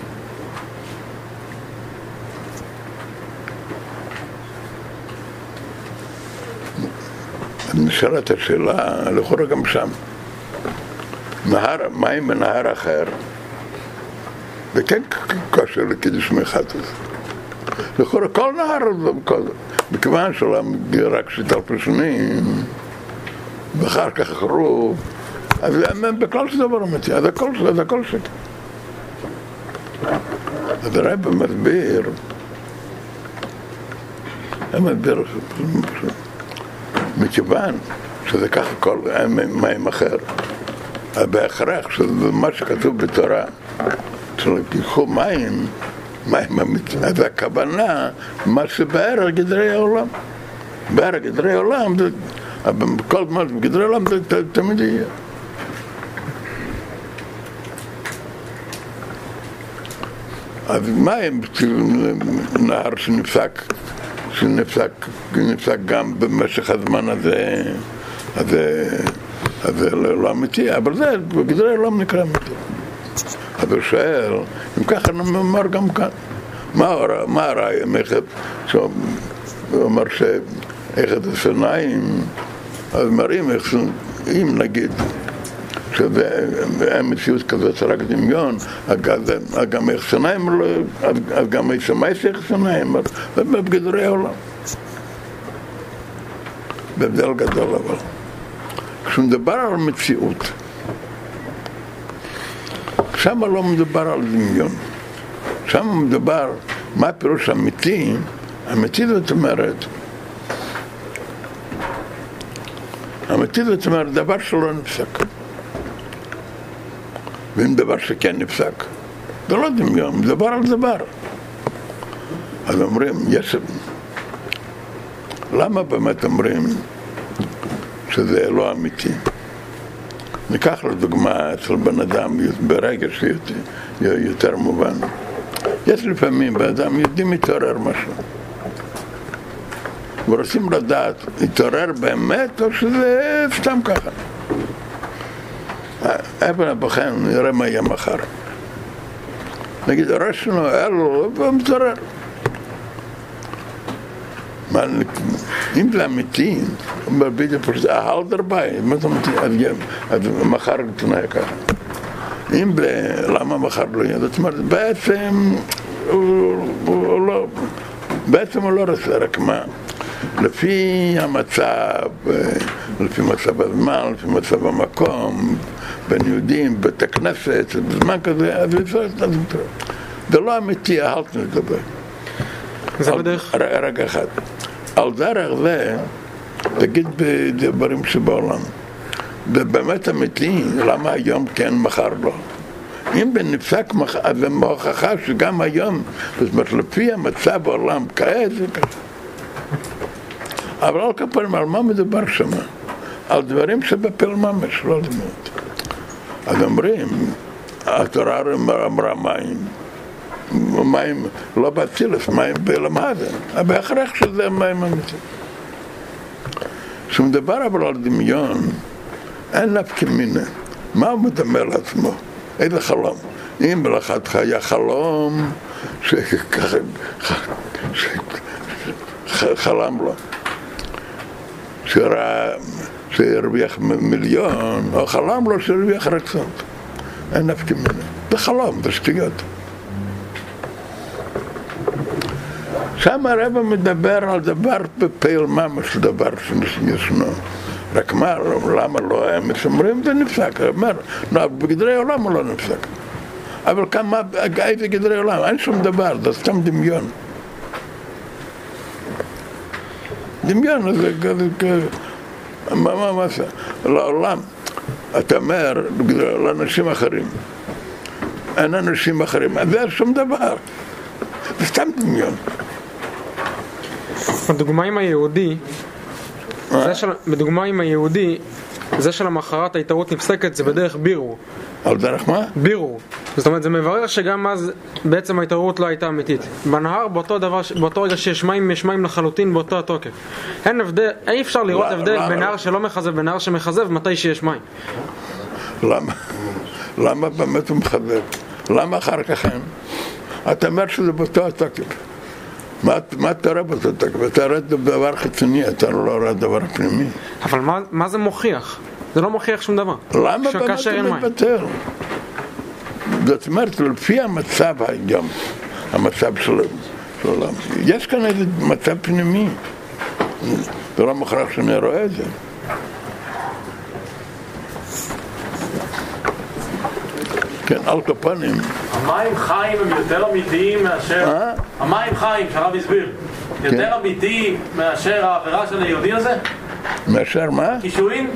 נשאלת השאלה, לכאורה גם שם. נהר, מים בנהר אחר, וכן כושר לקידוש מחטוס. לכאורה כל נהר, מכיוון שלא רק שתלפו שנים, ואחר כך חרוב, אז בכלל זה דבר אמיתי, אז הכל, הכל שקר. אז הרב מסביר, הוא מסביר, מכיוון שזה ככה כל מים אחר, בהכרח שזה מה שכתוב בתורה, שלקחו מים, מים אמיתיים, אז הכוונה, מה שבער גדרי העולם. בער גדרי העולם, כל זמן בגדרי העולם זה תמיד יהיה. אז מים, נהר שנפסק, שנפסק, נפסק גם במשך הזמן הזה, אז זה לא אמיתי, אבל זה בגדרי העולם נקרא אמיתי. אז הוא שואל, אם ככה נאמר גם כאן, מה הרעיון, שהוא אומר שאיכת השניים, אז מראים איך, אם נגיד, שאין מציאות כזאת, רק דמיון, אז גם איך שניים, אז גם איך שמייס איך שניים, זה בגדרי העולם. בהבדל גדול אבל. כשמדבר על מציאות, שם לא מדובר על דמיון. שם מדובר, מה פירוש אמיתי? אמיתי זאת אומרת, אמיתי זאת אומרת דבר שלא נפסק. ואם דבר שכן נפסק, זה לא דמיון, מדבר על דבר. אז אומרים, יש... למה באמת אומרים שזה לא אמיתי? ניקח לדוגמה אצל בן אדם ברגע שיותר מובן. יש לפעמים באדם יודעים מתעורר משהו. ורוצים לדעת, התעורר באמת או שזה סתם ככה. אבן הבוחן, נראה מה יהיה מחר. נגיד, הראש שלנו היה לו, והוא מתעורר. זה אמיתי, הוא אומר בדיוק פשוט, אהל דרבי, מה אמיתי? אז מחר תנאי ככה. אם, למה מחר לא יהיה? זאת אומרת, בעצם הוא לא, בעצם הוא לא רוצה, רק מה? לפי המצב, לפי מצב הזמן, לפי מצב המקום, בין יהודים, בית הכנסת, בזמן כזה, אז זה לא אמיתי, אהלת לדבר. זה בדרך? רגע אחד. על דרך זה, תגיד בדברים שבעולם. זה באמת אמיתי, למה היום כן, מחר לא? אם בנפסק מחר, אז זה מהוכחה שגם היום, זאת אומרת, לפי המצב בעולם כעת זה ככה. אבל על כפרים, על מה מדובר שם? על דברים שבפל ממש, לא דמות. אז אומרים, התורה אמרה מים, מים לא באצילס, מים בלמדה, בהכרח שזה מים אמיתיים. כשמדבר אבל על דמיון, אין נפקא מינה. מה הוא מדמה לעצמו? איזה חלום? אם מלאכתך היה חלום שחלם לו, שהרוויח מיליון, או חלם לו שהרוויח רצון. אין נפקא מינה. זה חלום, זה שטויות. שם הרב מדבר על דבר בפעיל ממש, דבר שישנו. רק מה, למה לא הם אומרים זה נפסק, אומר, לא, בגדרי עולם הוא לא נפסק. אבל כמה, איזה גדרי עולם, אין שום דבר, זה סתם דמיון. דמיון זה כזה, מה, זה, לעולם, אתה אומר, לאנשים אחרים, אין אנשים אחרים, אז זה שום דבר, זה סתם דמיון. בדוגמה עם היהודי, אה? של, בדוגמה עם היהודי, זה שלמחרת ההתערות נפסקת זה בדרך בירור. על דרך מה? בירור. זאת אומרת, זה מברר שגם אז בעצם ההתעוררות לא הייתה אמיתית. בנהר, באותו, דבר, באותו רגע שיש מים, יש מים לחלוטין באותו התוקף. אין הבדל, אי אפשר לראות לא, הבדל לא, בין. נהר שלא מכזב ונהר שמכזב מתי שיש מים. למה? למה באמת הוא מחבב? למה אחר כך אין? אתה אומר שזה באותו התוקף. מה, אתה באותו תוקף? אתה רואה דבר חיצוני, אתה לא רואה דבר פנימי. אבל מה, זה מוכיח? זה לא מוכיח שום דבר. למה באמת מים. מבטל? זאת אומרת, לפי המצב היום, המצב של העולם, יש כאן איזה מצב פנימי. זה לא מוכרח שאני רואה את זה. כן, על כפנים. המים חיים הם יותר אמיתיים מאשר... אה? המים חיים, שהרב הסביר. כן. יותר אמיתי מאשר העבירה של היהודי הזה? מאשר מה? קישואין?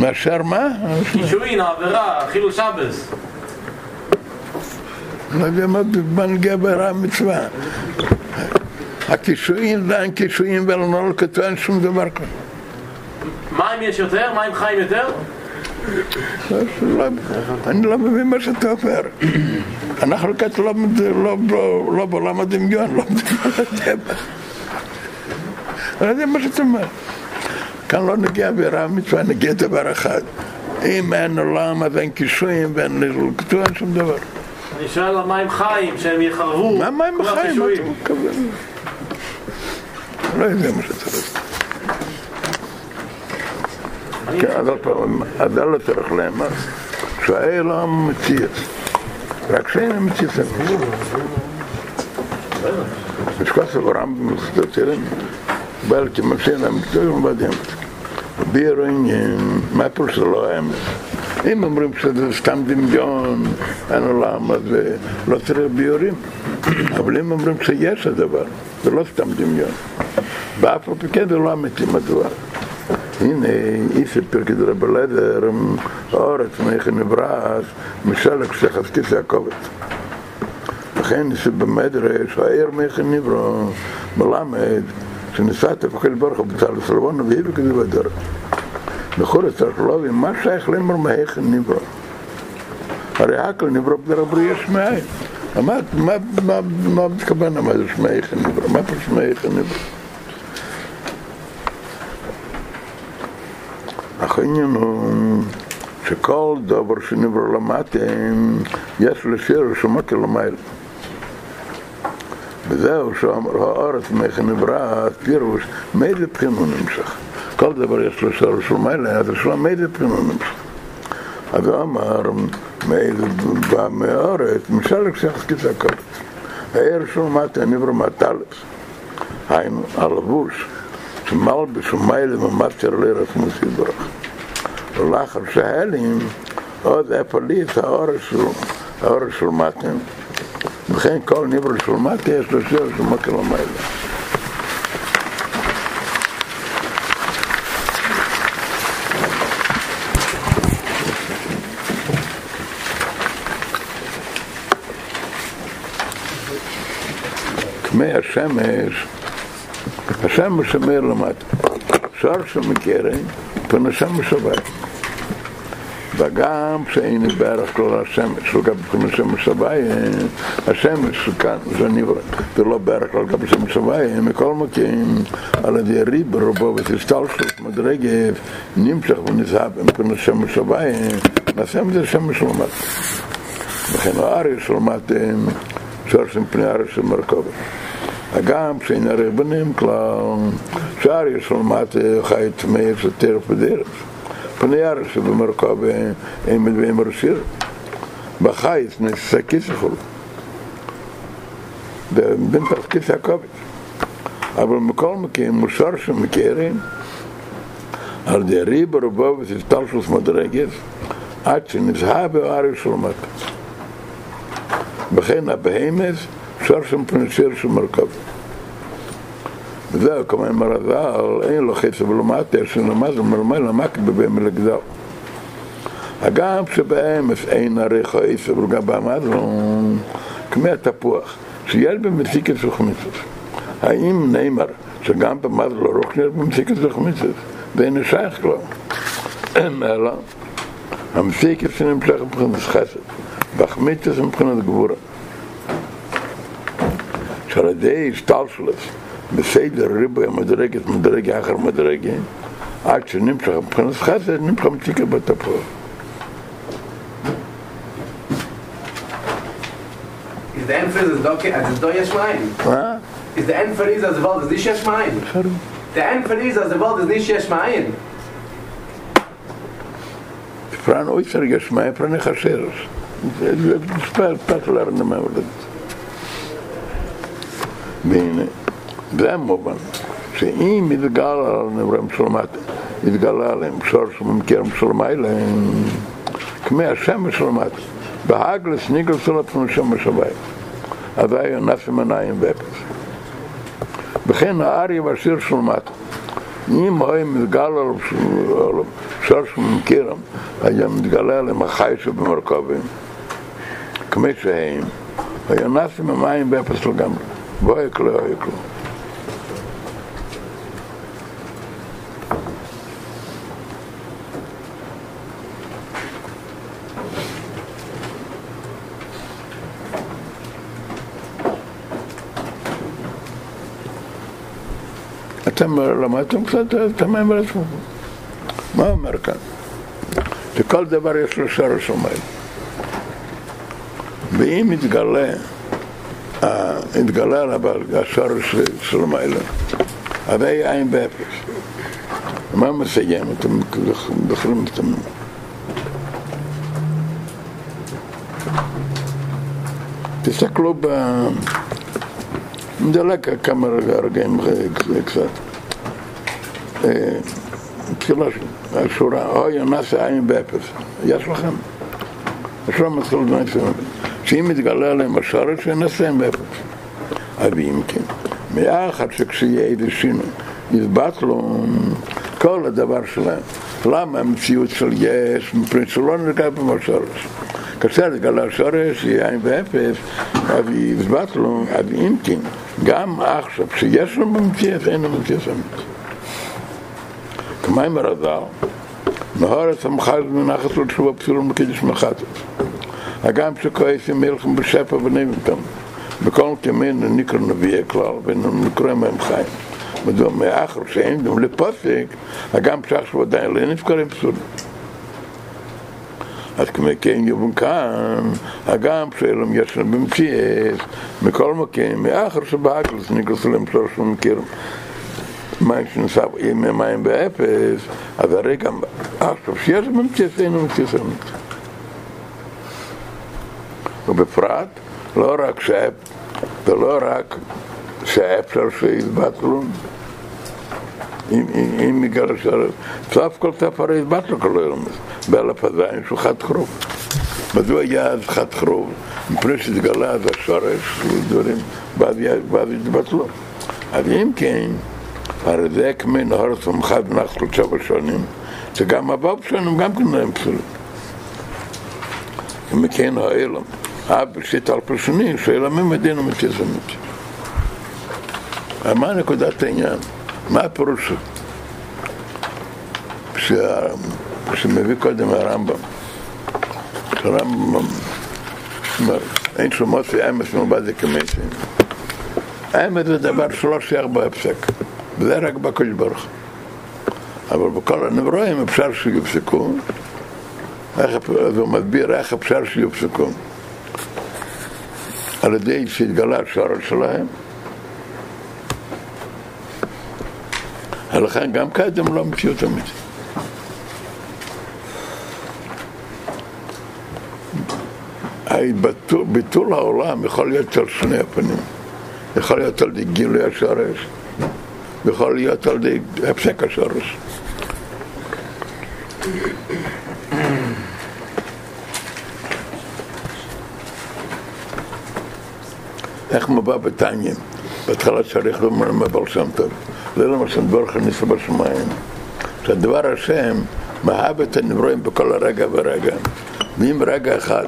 מאשר מה? קישואין, העבירה, חילול שבס. לא יודע מה בנגיע ברע המצווה. הקישואים זה אין קישואים ולא כתוב אין שום דבר כזה. מים יש יותר? מים חיים יותר? לא- אני לא מבין מה שאתה אומר. אנחנו כאן לא, לא, לא, לא בעולם הדמיון, לא על הטבע. אני לא יודע מה שאתה אומר. כאן לא נגיע ברע המצווה, נגיע דבר אחד. אם אין עולם אז אין קישואים ואין כתוב אין שום דבר. אני שואל על מים חיים, שהם יחרבו. מה מים כל בחיים? מה. אתה מתכוון? לא יודע מה שאתה רוצה. אז עוד פעם, אז לא צריך לאמר שהעולם מציץ, רק שאין מציץ אין. משקוס הרמב"ם מסתתרים, בעל כמקשין המקצועיים בדיוק. בירו מה פירוש זה לא האמת? אם אומרים שזה סתם דמיון, אין עולם, אז אה, לא צריך ביורים. אבל אם אומרים שיש הדבר, זה לא סתם דמיון. ואף על פי כן זה לא אמיתי מדוע. הנה, איסי פרקד רב לדר, האורץ מאיך נברס, משלק שחזקיס יעקבת. לכן איסי במדרש, העיר מאיך נברו, מלמד, שניסת הפחיל ברוך הוא בצל סלבון והביא כזה בדרך. בכל צריך לא להבין, מה שייך לאמר מאיך נברו? הרי הכל נברא בדרך בריא יש מאין. מה, מתכוון מה זה שמאיך נברא? מה פה שמאיך נברא? אך העניין הוא שכל דבר שנברא למטם יש לשיר רשומה כלמייל. וזהו שאמר הארץ מאיך נברא, פירוש מאיזה בחינה הוא נמשך. כל דבר יש לו שיר של מיילה, אז השאלה מאיזה בחינה הוא נמשך. אז הוא אמר, מאיזה בא מהארץ, משל כשחזקיס הקורץ. העיר של מטה נברא מטלס. היינו, הלבוש. שמלבש ומיילה ומטר לירס מוסידרך. ולאחר שההלים, עוד הפליט האורש של, האורש של מטם. וכן כל נברא של מטה יש לו שיר של מקל המיילה. כמי השמש, השמש אומר למטה, שער של מקרן, פן השמש הבית. וגם שאין בערך כלל השמש, לגבי פן השמש הבית, השמש כאן זה נברא, זה לא בערך כלל לגבי השמש הבית, מכל מקום, על ידי ריב רובו ותסתלשות מדרגת, נמשך ונזהב עם פן השמש הבית, נעשה מזה שמש למטה. וכן של מטה, שער של פני האריה של מרכבת. הגם שאין הרי בנים כלל, שער יש לו מטה חי טמא של טרף ודרך. פני הרי שבמרכב אין מדברים רשיר. בחיץ נעשה כיס יכול. בין תפקיס הכובד. אבל מכל מקום מושר שמכירים על ידי ריב רובו ותסתלשוס מדרגת עד שנזהה בארץ של מטה. וכן הבהמת אפשר שם פנשיר של מרכב. וזהו, כמו עם הרז"ל, אין לו חצי ולמטה, שנמז ומלמל מכה בבהם לגזל. הגם שבאמס אין הרי חייס, אבל גם באמזון, כמי התפוח, שיש במסיקת סוכניסוס. האם נאמר שגם במד לא רוחני במסיק את החמיצת ואין שייך כלל אלא המסיק את שנמשך מבחינת חסד והחמיצת מבחינת גבורה שעל ידי השתלשלת besed der ribe mit der geht mit der geht acher mit der geht ach schon nimmt schon kann es hat nimmt kommt dick aber da איז ist denn für das doch als איז doch ist mein ist denn für ist das wollte dich ist mein der denn für זה המובן, שאם יתגלה על נברם שלמת, יתגלה עליהם שור שממכיר שלמי להם, כמי השמש שלמת, בהגלס ניגלס לפנו שמש הבית. אז היה נפים עיניים ואפס. וכן האריה והשיר שלמת, אם היה מתגלה על שור שממכירם, היה מתגלה עליהם החי שבמרכבים, כמי שהם, היה נפים המים באפס לגמרי. לא היה כלום, לא למדתם קצת את המים בעצמכם. מה אומר כאן? שכל דבר יש לו שורש ומים. ואם יתגלה התגלה עליו השורש של המעלה. הרי עין באפס. מה מסיים? אתם זוכרים את זה? תסתכלו ב... נדלק כמה רגעים קצת. תחילה השורה, אוי נעשה עין באפס. יש לכם? השורה מתחיל בדברים שאם יתגלה עליהם השורש, ינסה הם אפס. אבל אם כן, מאחר שכשיהיה איזה שינוי, יתבטלו כל הדבר שלהם. למה המציאות של יש, מפני שלא נרגע במה שורש. כאשר יתגלה השורש, יהיה עין ואפס, אז יתבטלו, אז אם כן, גם עכשיו, כשיש לו במציאות, אין לו במציאות אמיתית. כמים הרז"ל, נהורת המחז מנחת תשובה פסולה מקדש מחטת. הגם שכועסים מלחם בשפע ונבנתם. בכל כמין נקרא נביאי כלל, ונקרא מהם חיים. מדוע מאחר שאין דום לפוסק, הגם שעכשיו עדיין לא נזכרים פסולים. אז כמו כן יובן כאן, הגם שאלם יש לנו במציאות, מכל מקום, מאחר שבאקלס נקרא להם שלוש ומכירים. מים שנסף עם מים באפס, אז הרי גם עכשיו שיש במציאות, אין במציאות אמיתית. ובפרט, לא רק שאפ, ולא רק שאפשר שיתבטלו, אם יגרש עליו, סוף כל סוף הרי יתבטלו כל היום, באלף הזין שהוא חד חרוב. מדוע היה אז חד חרוב? מפני שהתגלה אז השורש, דברים, ואז יתבטלו. אז אם כן, זה כמי נהר סמכת בנחת שלושה בשונים, שגם הבא בשונים גם כן הם פסולים. ומכן האלם. אב שיטה על פרשני, שואל עמי מדינו מתייזמת. מה נקודת העניין? מה הפירוש? כשמביא קודם הרמב"ם, הרמב"ם אין שומות ואמס מלבד זה כמסים. האמת זה דבר שלא שייך בהפסק, וזה רק בקודש ברוך. אבל בכל הנברואים אפשר שיופסקו, אז הוא מסביר איך אפשר שיופסקו. על ידי שהתגלה השורש שלהם. לכן גם קדם לא מציאות אמיתית. ביטול העולם יכול להיות על שני הפנים. יכול להיות על גילוי השורש, ויכול להיות על ידי הפסק השורש. איך מבא בתניא, בהתחלה צריך לומר מבעל שם טוב, זה לא מה שדבר חניס בשמיים. שהדבר השם מאהב את הנברואים בכל הרגע ורגע, ואם רגע אחד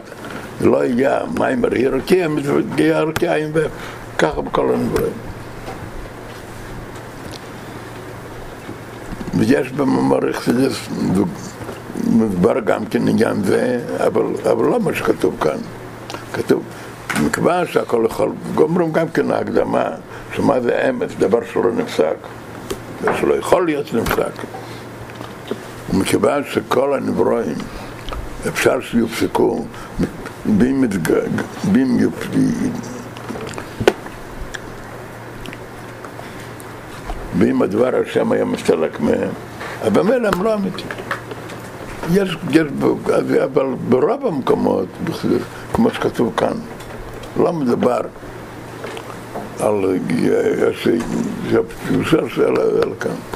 לא יהיה מים ירקיע, ירקיע עם וככה בכל הנברואים. ויש במאמר אכסידס, מדובר גם כן עניין זה, אבל, אבל לא מה שכתוב כאן. כתוב, מכיוון שהכל יכול, גומרים גם כן ההקדמה, שמה זה אמת, דבר שלא נפסק, שלא יכול להיות נפסק. ומכיוון שכל הנברואים אפשר שיופסקו, ואם ואם הדבר השם היה מסתלק מהם, אבל ממילא הם לא אמיתיים. יש, יש, אבל ברוב המקומות, כמו שכתוב כאן, לא מדובר על שהפירושה של על כאן. אומרים,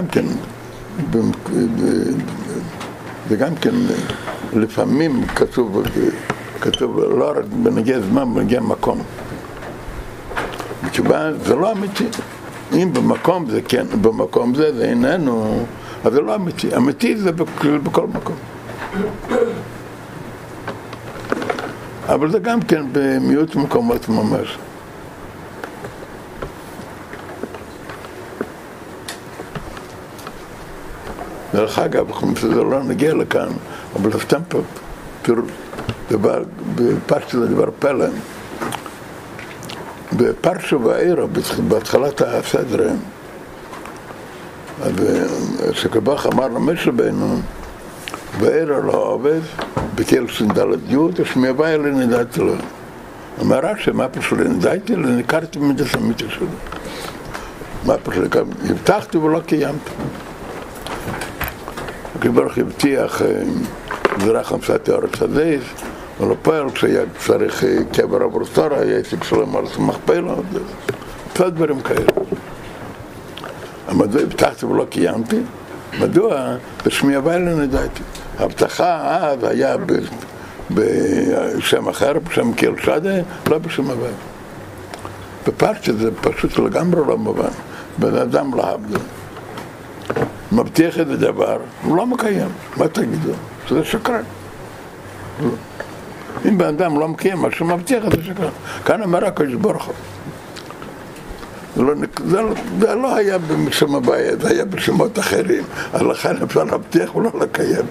וגם כן, במ- וגם כן, לפעמים כתוב, כתוב לא רק בנגיע זמן, בנגיע מקום. בתשובה זה לא אמיתי. אם במקום זה כן, במקום זה זה איננו, אז זה לא אמיתי. אמיתי זה בכ- בכל מקום. אבל זה גם כן במיעוט מקומות ממש. דרך אגב, זה לא נגיע לכאן, אבל סתם דבר, בפרשת דבר פלא. בפרשו ואירו, בהתחלת הסדר, אז שקבח אמר למשה רבנו, ואירו לא עובד, בתל סנדלת י' אלי נדעתי לו. אמר רש"י, מה פשוט נדעתי? הכרתי במידס אמיתי שלו. מה פשוט, הבטחתי ולא קיימתי. הקדוש ברוך הבטיח זרח חמסת הארץ הזייס, אבל הפועל כשהיה צריך אה, קבר עבור תורה, היה עסק שלם על סמך פלא, קצת דברים כאלה. מדוע הבטחתי ולא קיימתי? מדוע? בשמי הוויה לא נדעתי. ההבטחה אז היה ב- בשם אחר, בשם קיל שדה, לא בשם הוויה. בפרשת זה פשוט לגמרי לא מובן. בן אדם להבדיל. מבטיח איזה דבר, הוא לא מקיים, מה תגידו? שזה שקרן. אם בן אדם לא מקיים מה שהוא מבטיח, זה שקרן. כאן אומר הקדוש ברוך הוא. זה לא, זה, לא- זה לא היה בשם הבעיה, זה היה בשמות אחרים, לכן אפשר להבטיח ולא לקיים.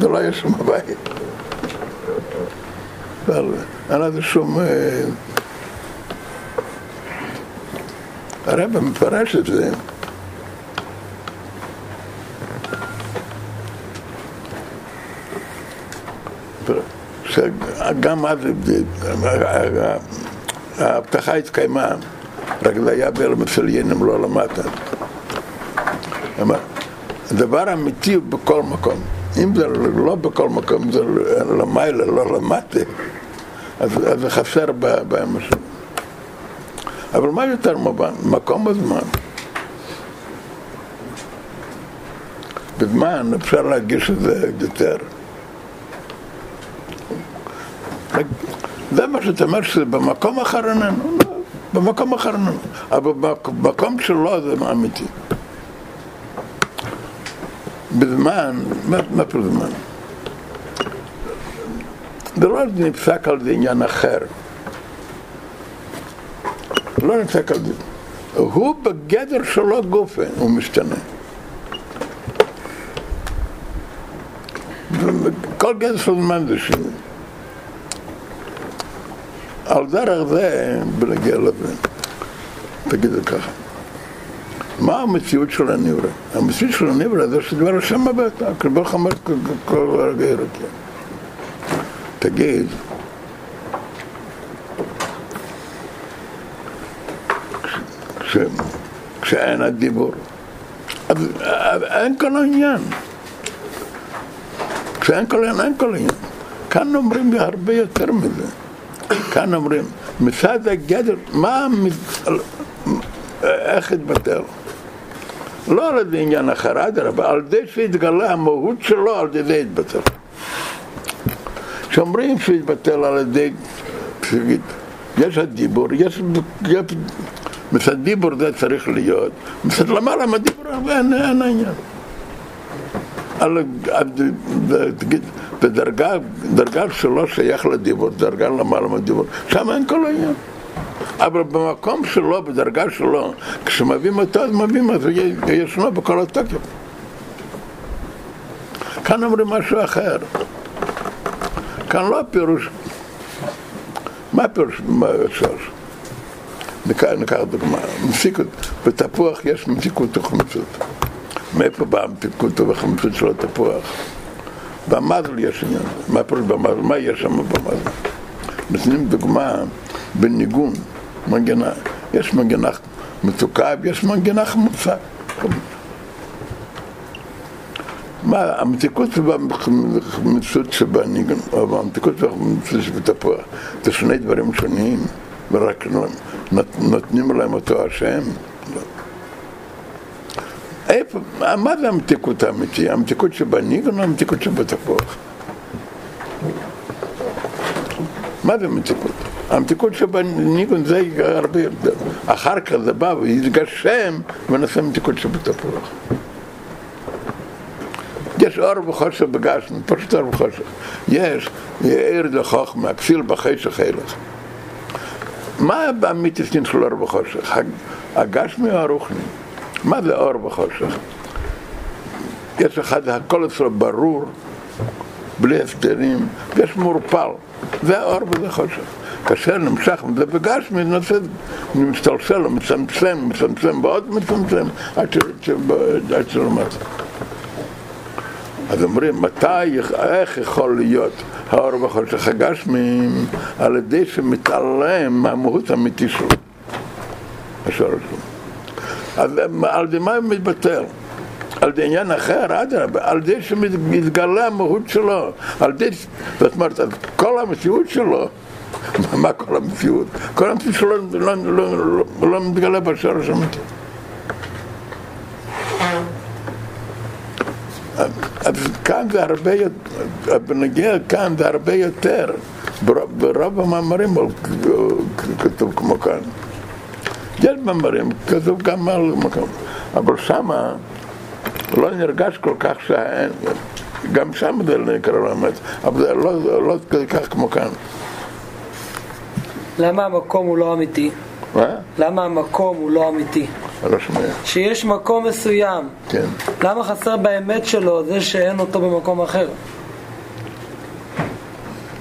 זה לא היה שום הבעיה. אבל אין לזה שום... אה, הרב מפרש את זה. שגם אז ההבטחה התקיימה, רק זה היה של ינם, לא למטה. הדבר האמיתי הוא בכל מקום. אם זה לא בכל מקום, זה למעלה, לא למטה, אז, זה חסר באמש. אבל מה יותר מובן? מקום הזמן. בזמן אפשר להגיש את זה יותר. שאתה אומר שזה במקום אחר איננו, לא, במקום אחר איננו, אבל במקום שלו זה אמיתי. בזמן, מה פה זמן? זה לא נפסק על זה עניין אחר. לא נפסק על זה. הוא בגדר שלו גופה, הוא משתנה. כל גדר של זמן זה שינוי. על דרך זה, בנגיע לזה, תגידו ככה, מה המציאות של הנברא? המציאות של הנברא זה שדבר השם הבאת, הקדוש ברוך אמר כל רגע ירוקה. תגיד, כש- כשאין הדיבור, אז אין כל העניין. כשאין כל העניין, אין כל העניין. כאן אומרים הרבה יותר מזה. כאן אומרים, מצד הגדר, מה, איך התבטל? לא על ידי עניין אחר, אדרבה, על ידי שהתגלה המהות שלו, על ידי התבטל. שאומרים שהוא יתבטל על ידי, פשוט, יש הדיבור, יש, מצד דיבור זה צריך להיות, מצד למעלה מהדיבור אין העניין. תגיד, בדרגה, דרגה שלא שייך לדיבור, דרגה למעלה מהדיבור, שם אין כל העניין. אבל במקום שלו, בדרגה שלו, כשמביאים אותו, אז מביאים אותו, ישנו בכל התוקף. כאן אומרים משהו אחר. כאן לא הפירוש, מה הפירוש בשורש? ניקח, ניקח דוגמה, מתיקות, בתפוח יש מתיקות וחמצות. מאיפה באה המתיקות והחמצות של התפוח? במזל יש עניין. מה פירוש במזל? מה יש שם במזל? נותנים דוגמה בניגון, מנגינה. יש מנגינה מתוקה ויש מנגינה חמוצה. מה, המתיקות והחמצות שבניגון, או המתיקות והחמצות שבתפוח, זה שני דברים שונים, ורק נות- נותנים להם אותו השם. לא. איפה, מה זה המתיקות האמיתי? המתיקות שבניגון או המתיקות שבתפוח? מה זה מתיקות? המתיקות שבניגון זה הרבה יותר. אחר כך זה בא ויתגשם ונעשה מתיקות שבתפוח. יש אור וחושך בגשם, פשוט אור וחושך. יש ער לחוכמה, כסיל בחשך הלך. מה האמיתיסטין של אור וחושך? הגשמי או הרוחני? מה זה אור וחושך? יש אחד, הכל אצלו ברור, בלי הסתרים, ויש מעורפל. זה האור וזה חושך. כאשר נמשך זה בגשמי, נעשה, משתלשל, מצמצם, מצמצם ועוד מצמצם, עד ש- ש- עד שלמטה. אז אומרים, מתי, איך יכול להיות האור בחושך הגשמים על ידי שמתעלם מהמהות האמיתי שלו, השורש שלו. על מה הוא מתבטל? על עניין אחר, אדרבה, על ידי שמתגלה המהות שלו, על ידי, זאת אומרת, כל המציאות שלו, מה כל המציאות? כל המציאות שלו לא, לא, לא, לא, לא מתגלה בשורש האמיתי. אז כאן זה הרבה יותר, בנגיע כאן זה הרבה יותר, ברוב המאמרים כתוב כמו כאן. יש מאמרים, כתוב גם על מקום, אבל שמה לא נרגש כל כך שאין, גם שם זה לא נקרא לאמת, אבל זה לא, לא כל כך כמו כאן. למה המקום הוא לא אמיתי? מה? למה המקום הוא לא אמיתי? לא שומע. שיש מקום מסוים, כן. למה חסר באמת שלו זה שאין אותו במקום אחר?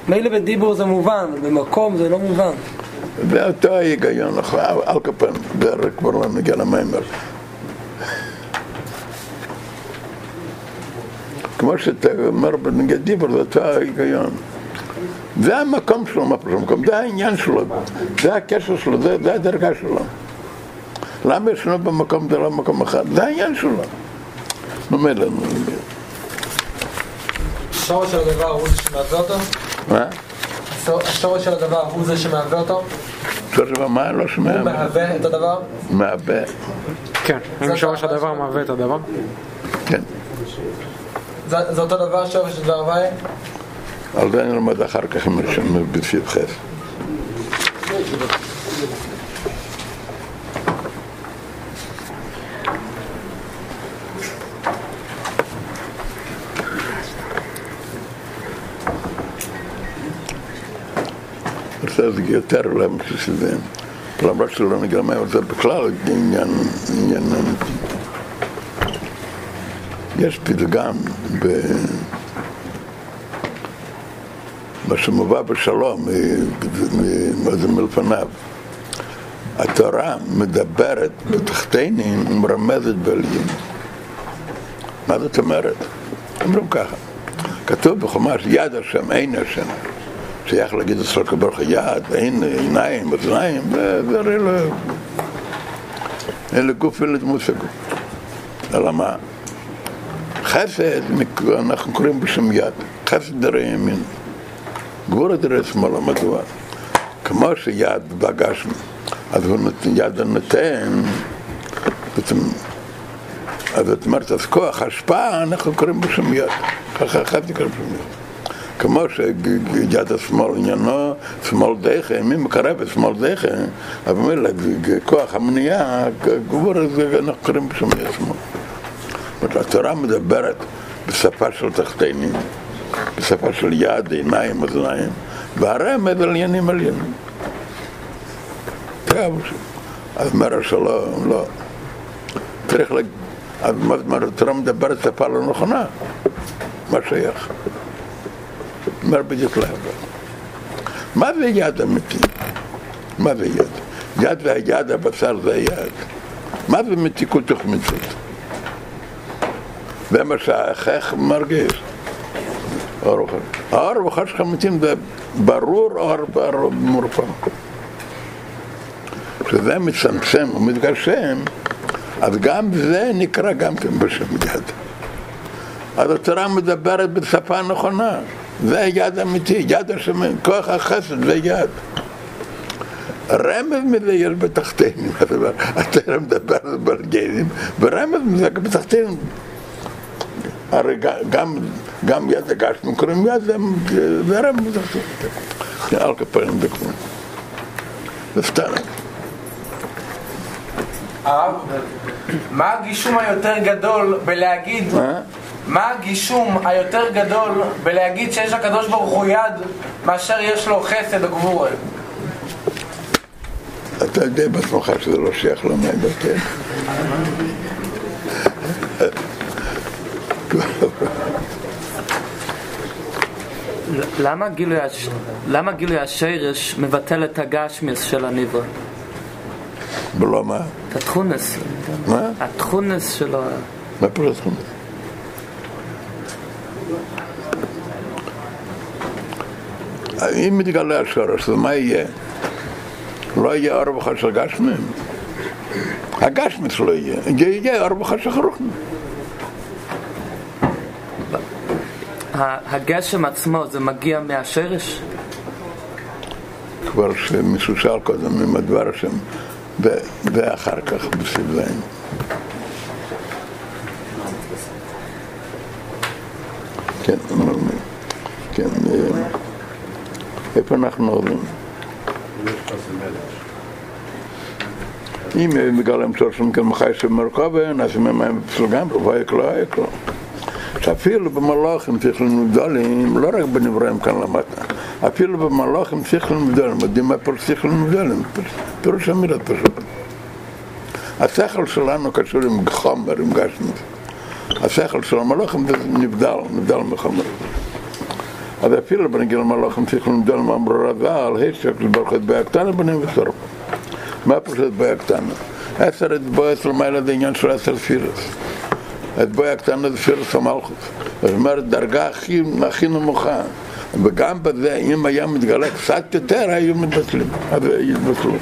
מילא בדיבור זה מובן, במקום זה לא מובן. זה אותו ההיגיון, על הרי כבר לא נגיע למיימר. כמו שאתה אומר בנגד דיבר, זה אותו ההיגיון. זה המקום שלו, מה פשוט המקום, זה העניין שלו, זה הקשר שלו, זה, זה הדרגה שלו. למה ישנו במקום זה לא במקום אחר? זה העניין שלו. אומר לנו, השורש של הדבר הוא זה שמהווה אותו? מה? השורש של הדבר הוא זה שמהווה אותו? עכשיו מה? לא שומע. הוא מהווה את הדבר? מהווה, כן. האם שורש הדבר מהווה את הדבר? כן. זה זה אותו דבר שורש של דבר הוואי? על זה נלמד אחר כך עם ראשון בפסיד חס. זה יותר למה שזה, למרות שלא נגמר מה, זה בכלל עניין, עניין. יש פתגם ב... מה שמובא בשלום, מ- מ- מה זה מלפניו. התורה מדברת בתחתינים ומרמזת בעליין. מה זאת אומרת? אומרים ככה, כתוב בחומש יד השם, אין השם. שייך להגיד אצלו כברוך יד, אין עיניים, אוזניים, זה זה הרי לא... אין לגוף ואין לדמות הגוף. אלא מה? חסד, אנחנו קוראים בשם יד, חסד דרי ימין. גבורה דרי שמאלה, מדוע? כמו שיד בגשם, אז הוא נותן, יד הנותן, אז זאת אומרת, אז כוח השפעה, אנחנו קוראים בשם יד. ככה אחד נקרא בשם יד. כמו שיד השמאל עניינו, שמאל דכן, מי מקרב את שמאל דכן, אבל אומר כוח המניעה, גבור זה אנחנו קוראים בשם יד שמאל. זאת אומרת, התורה מדברת בשפה של תחתינים, בשפה של יד, עיניים, אוזניים, והרמז על עניינים עליינים. טוב, אז אומר שלא, לא. צריך להגיד, אז מה זאת אומרת, התורה מדברת שפה לא נכונה, מה שייך? אומר בדיוק להפך. מה זה יד אמיתי? מה זה יד? יד זה היד, הבשר זה היד. מה זה מתיקות תוך מצוות? זה מה שהחך מרגיש. אור וחש. האור וחש חמיצים זה ברור אור מורפא. כשזה מצמצם ומתגשם, אז גם זה נקרא גם כן בשם יד. אז התורה מדברת בשפה נכונה. זה יד אמיתי, יד השם, כוח החסד זה יד. רמז מזה יש בתחתינים, התורה מדברת ברגלים, ורמז מזה בתחתינים. הרי גם, גם יד הגשנו קוראים יד, זה רמז בתחתינים. על כפיים בכלום. זה סתם. הרב, מה הגישום היותר גדול בלהגיד, מה? הגישום היותר גדול בלהגיד שיש לקדוש ברוך הוא יד מאשר יש לו חסד או גבורה? אתה יודע בעצמך שזה לא שייך למים, כן? למה גילוי, הש... למה גילוי השרש מבטל את הגשמיס של הניבר? ולא מה? את התכונס. מה? התכונס שלו. מה פירוש תחום? אם מתגלה השורש, אז מה יהיה? לא יהיה אור וחש הגשמים. הגשמית לא יהיה, יהיה אור וחש החרוכנים. ה- הגשם עצמו זה מגיע מהשרש? כבר שמישהו שאל קודם עם הדבר השם, ואחר כך בסבלנו. כן, כן, אה, איפה אנחנו עוברים? אם בגלל המצור שם כאן מחי שמרכובן, אז אם הם בפסלגם, רבויק לא היה כלום. שאפילו במלאכים שכלים גדולים, לא רק בנברואים כאן למטה, אפילו במלאכים שכלים גדולים, יודעים מה פירוש שכלים גדולים? פירוש אמירת פשוט. השכל שלנו קשור עם חומר, עם גשמית. השכל של המלאכים נבדל, נבדל מחומר. אז אפילו בנגיל המלאכים שכלים גדולים אמרו רז"ל, הישק לברך את בעיה קטנה בנים וסורף. מה את בעיה קטנה? עשר אצבעות למעלה זה עניין של עשר פירס. האצבע הקטנה זה פירס המלכות. זאת אומרת, דרגה הכי, הכי נמוכה. וגם בזה, אם היה מתגלה קצת יותר, היו מתבטלים. אז יתבטלו.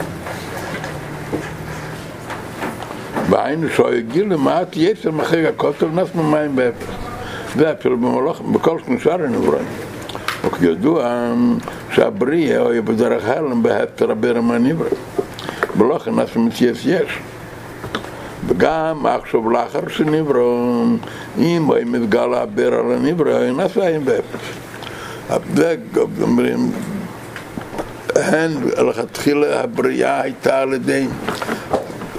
והיינו שהגיע למעט יצר מחיר הכותל נס ממים באפס. זה אפילו במלוך, בכל שנשאר הנברואים. וכידוע שהבריאה הוא בדרך הלם בהפטר הברם הנברא. בלוך נס מתייס יש. וגם עכשיו לאחר שנברא, אם הוא מתגלה הבר על הנברא, הוא נעשה עם באפס. זה אומרים, הן לכתחילה הבריאה הייתה על ידי,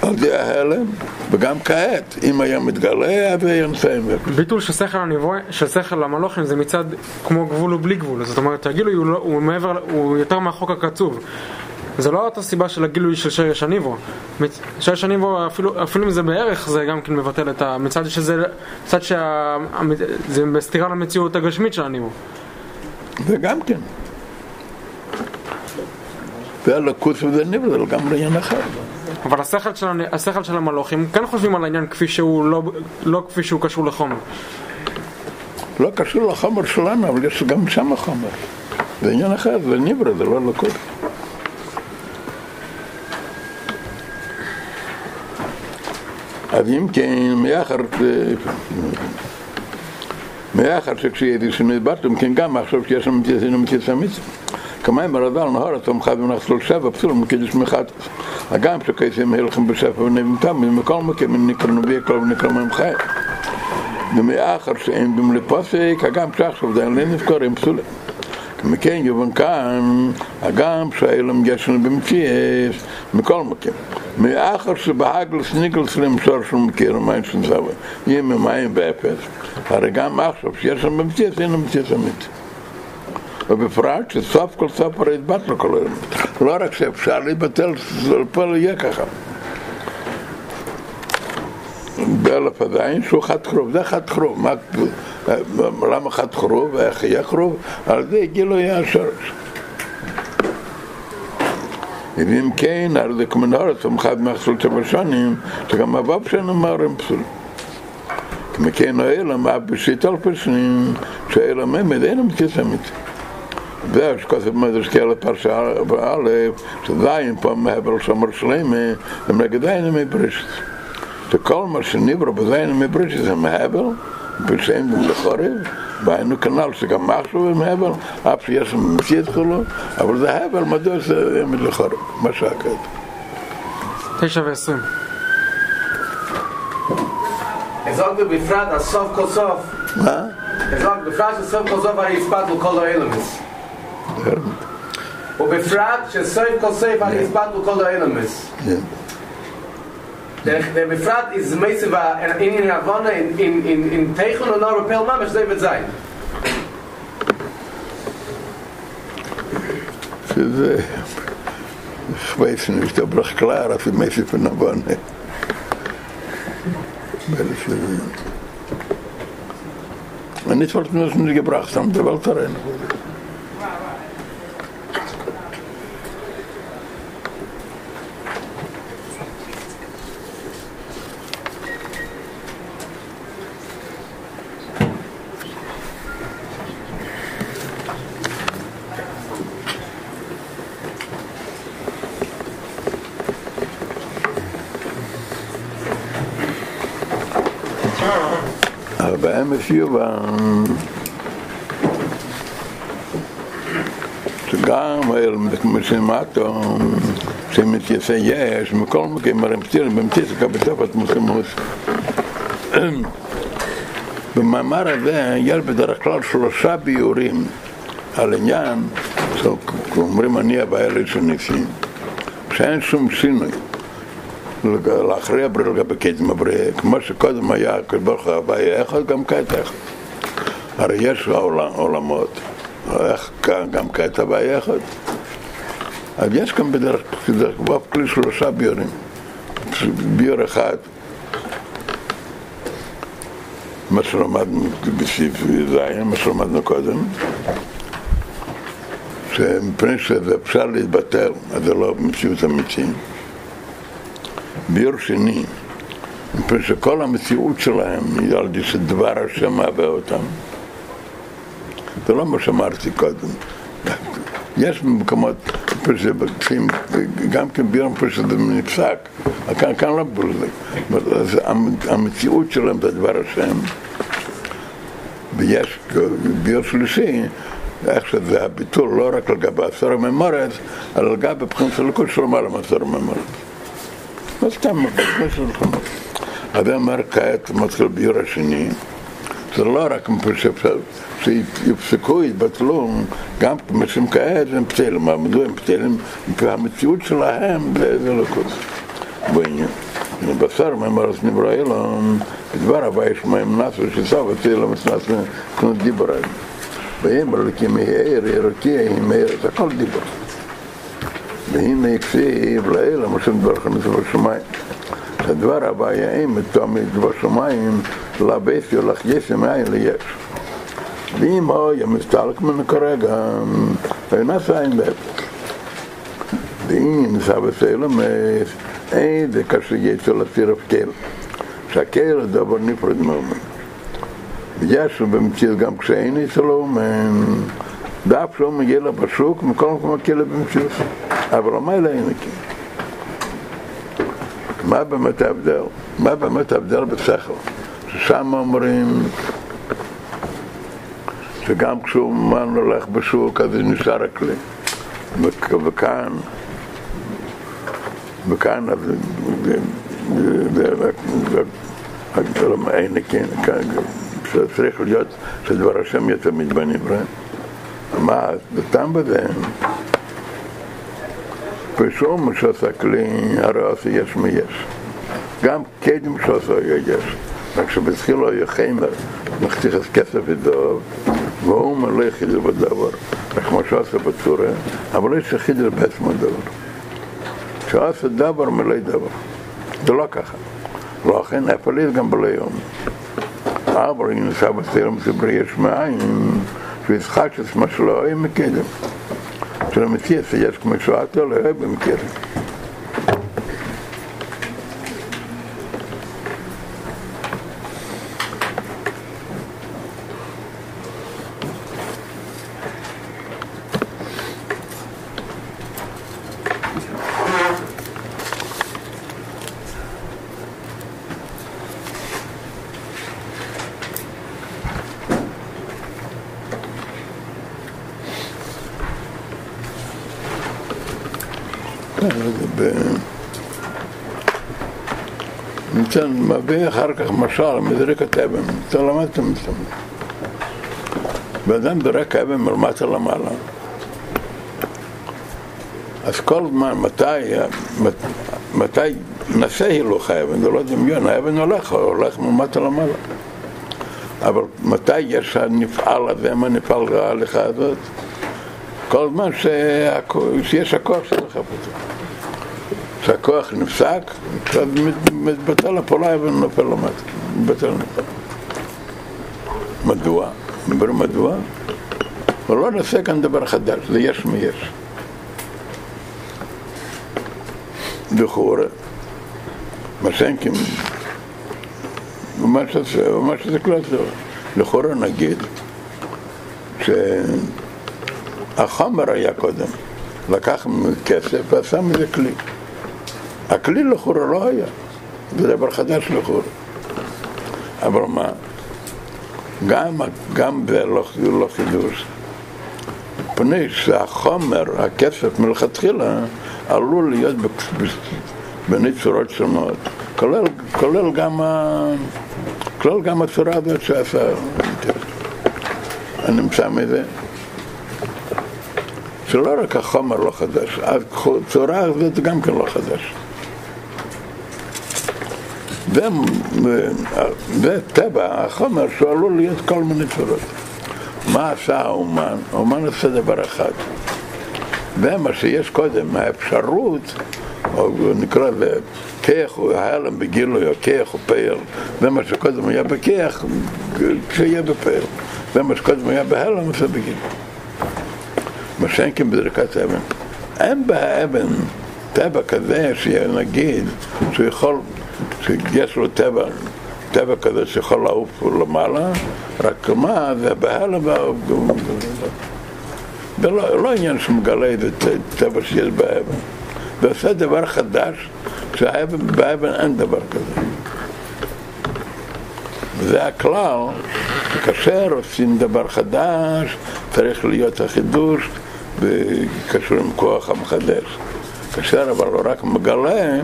על ידי ההלם, וגם כעת, אם היה מתגלה, נסיים באפס. ביטול של שכל הנבוא, של שכל המלוכים זה מצד כמו גבול ובלי גבול, זאת אומרת הגילוי הוא, לא, הוא, מעבר, הוא יותר מהחוק הקצוב. זה לא אותה סיבה של הגילוי של שרש הניבו. שרש הניבו, אפילו, אפילו אם זה בערך, זה גם כן מבטל את ה... מצד שזה, מצד שה... זה בסתירה למציאות הגשמית של הניבו. זה גם כן. והלקוץ וזה נברא, זה לגמרי עניין אחר. אבל השכל של, השכל של המלוכים כן חושבים על העניין כפי שהוא, לא, לא כפי שהוא קשור לחומר. לא קשור לחומר שלנו, אבל יש גם שם חומר. זה עניין אחר, זה נברא, זה לא לקוץ. אז אם כן, מאחר, מאחר שכשיהיה שנדברתם, כן גם עכשיו שיש לנו מתייסנו מתייסה מצווה. כמים הרדל נהר אתם חייב ונחסול שבע פסול מקדש מחת. הגם שכייסים הלכם בשפע ונבים תמים, מכל מקום נקרא נביא כל ונקרא מהם חי. ומאחר שאין במלי פוסק, הגם שעכשיו אין נזכור עם פסולים. מכן יובן כאן, הגם שהאילם גשם במציאס, מכל מקום. מאחר שבהגלס ניגלס למסור של מכיר המים של זווה, יהיה ממים באפס, הרי גם עכשיו שיש שם במציאס, אין המציאס אמיתי. ובפרט שסוף כל סוף הרי התבטלו כל היום. לא רק שאפשר להתבטל, זה לא יהיה ככה. באלף עדיין שהוא חד חרוב, זה חד מה, למה חד חרוב ואיך יהיה חרוב? על זה גילוי השורש. ואם כן, הרי זה כמו נורס, אחד מהחסול שבע שנים, שגם הוו שלנו מרים פסול. כמו כן האלם, אף בשיט אלפי שנים, שהאלם אמת, אין המציאות אמיתי. זה שכותב מדרש כאלה פרשה א', שזין פה מהבל שומר שלמה, הם נגד עין מברישת. de kolmer sind nie aber wenn mir brüche zum haben bin sein mit der hore bei nur kanal so gemacht so im haben ab hier so mit kolo aber da haben mal das mit der hore masakat tisch aber so Es sagt befrad a sof kosof. Ha? Es sagt befrad a sof kosof a der der befrat is meise va in in avona in in in in tegen und nur pel mamas ze vet für ich weiß nicht ob ich klar auf mir für von avon weil ich nicht wollte nur gebracht haben der welt rein. אבל באמס יובה, שגם אל משימתו, שמתייסה יש, מכל מקום, הרי פתירים במציס כבטפת מוסמוס. במאמר הזה יש בדרך כלל שלושה ביורים על עניין, אומרים אני הבעיה ראשוניסים, שאין שום שינוי. לאחרי הבריא לגבי קדם הבריא, כמו שקודם היה הקדוש ברוך הוא הבעיה אחד, גם כעת אחד. הרי יש עולמות, איך גם כעת הבעיה אחד. אז יש כאן בדרך כלל כלי שלושה ביורים. ביור אחד, מה שלמדנו בסעיף ז', מה שלמדנו קודם, שמפני שזה אפשר להתבטל, אז זה לא מציאות אמיתית. ביור שני, מפני שכל המציאות שלהם היא על ידי שדבר השם מהווה אותם. זה לא מה שאמרתי קודם. יש מקומות גם כן ביור מפני שזה נפסק, כאן, כאן לא בול זה. אז המציאות שלהם זה דבר השם. ויש ביור שלישי, איך שזה הביטול לא רק לגבי עשור הממורץ, אלא לגבי בחינת הליכוד של למעלה מעשור הממורץ. לא סתם, זה אומר כעת מתחיל ביור השני, זה לא רק שיפסקו, יתבטלו, גם משום כעת הם פתלים, מדוע הם פתלים? והמציאות שלהם זה לא כוס. בעניין. בשר ממרס נברא אלום, בדבר הווי שמיים נסו שסב וצילם את נסו כנות דיברם. והם אלוקים העיר, ערכי, הם העיר, זה הכל דיבור. והנה הכסיב לאל המשם דבר חמיס בשמיים. הדבר הבא יאים את תמיד בשמיים לבס יולך ישם אין ליש. ואם אוי המסתלק מן כרגע ואין עשה אין לב. ואם סבס אלמס אין זה קשה יצא לסיר הפקל. שהקל דבר נפרד מאומן. ויש במציאות גם כשאין אצלו דף שלא מגיע לה בשוק, מכל מקום הכלא במציאות. אבל מה אלה הכי? מה באמת ההבדל? מה באמת ההבדל בשכל? ששם אומרים שגם כשהוא מן הולך בשוק אז נשאר הכלי. וכאן, וכאן אז אין הכי, צריך להיות שדבר השם יהיה תמיד בנברא. מה, הטעם בזה? ושום שעושה כלי, הרי עושה יש מיש. גם קדם שעושה יש. רק שבתחילו היה חיימר, מחתיך כסף ודוב, והוא מלא חידר בדבר, רק כמו שעושה בצורה, אבל יש חידר בעצמו דבר. שעושה דבר מלא דבר. זה לא ככה. לא אכן הפליט גם בלי יום. אבל אם נסע בסרם סברי יש מאין, וישחק את מה שלא היה מקדם. שלמציאס יש כמו שואתו לא היה במקדם. ניתן מביא אחר כך משל מזרק אבן, אתה למדתם את זה. ואדם זורק אבן מלמטה למעלה. אז כל זמן, מתי, מתי נעשה הילוך האבן, זה לא דמיון, האבן הולך, הולך מלמטה למעלה. אבל מתי יש הנפעל הזה, מה נפעל ההליכה הזאת? כל זמן שיש הכוח של לחפות אותו. כשהכוח נפסק, מתבטל הפעולה ונופל למטה. מתבטל נופל. מדוע? מדבר מדוע? הוא לא נעשה כאן דבר חדש, זה יש מיש. לכאורה, משנקים, ומה שזה כלל זה, לכאורה נגיד שהחומר היה קודם, לקח כסף ועשה מזה כלי. הכלי לכאורה לא היה, זה דבר חדש לכאורה. אבל מה, גם, גם זה לא, לא חידוש. מפני שהחומר, הכסף מלכתחילה, עלול להיות בני צורות שונות, כולל, כולל, גם, ה, כולל גם הצורה הזאת שעשה הנמצא מזה. שלא רק החומר לא חדש, הצורה הזאת גם כן לא חדש. וטבע החומר שהוא עלול להיות כל מיני צורות. מה עשה האומן? האומן עושה דבר אחד. ומה שיש קודם, האפשרות, או נקרא לזה כיח או ההלם בגילוי, או כיח או פייל, ומה שקודם היה בכיח, שיהיה בפייל. ומה שקודם היה בהלם, זה בגילוי. מה שאין כן בזריקת אבן. אין באבן טבע כזה שנגיד שהוא יכול שיש לו טבע, טבע כזה שיכול לעוף למעלה, רק מה, זה בהלם, זה לא, לא עניין שמגלה איזה טבע שיש באבן. זה עושה דבר חדש, כשבאבן אין דבר כזה. וזה הכלל, כאשר עושים דבר חדש, צריך להיות החידוש וקשור עם כוח המחדש. כאשר אבל הוא רק מגלה,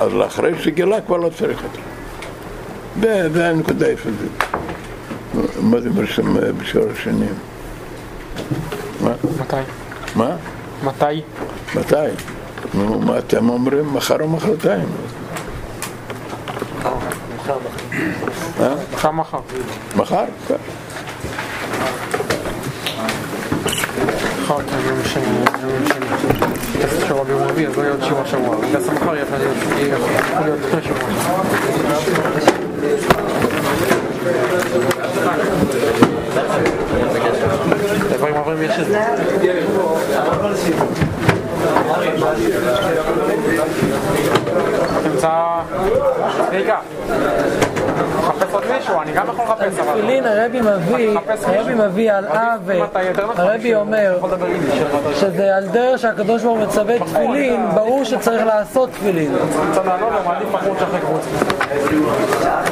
אז לאחרי שגילה כבר לא צריך אותו. זה הנקודה איפה זה. מה זה בשם בשור השני? מתי? מה? מתי? מתי? נו, מה אתם אומרים? מחר או מחרתיים? מחר מחר. מחר? כן. מחר, כן, יום שני, יום שני. טסט שבוע ביום רביעי, אז לא יהיה עוד שבוע שבוע. טסט מחר יכול להיות אחרי שבוע. דברים עוברים יש את זה. עוד מישהו, אני גם יכול לחפש, אבל... תפילין הרבי מביא, הרבי מביא על עוול, הרבי אומר שזה על דרך שהקדוש ברוך הוא מצווה תפילין, ברור שצריך לעשות תפילין. הוא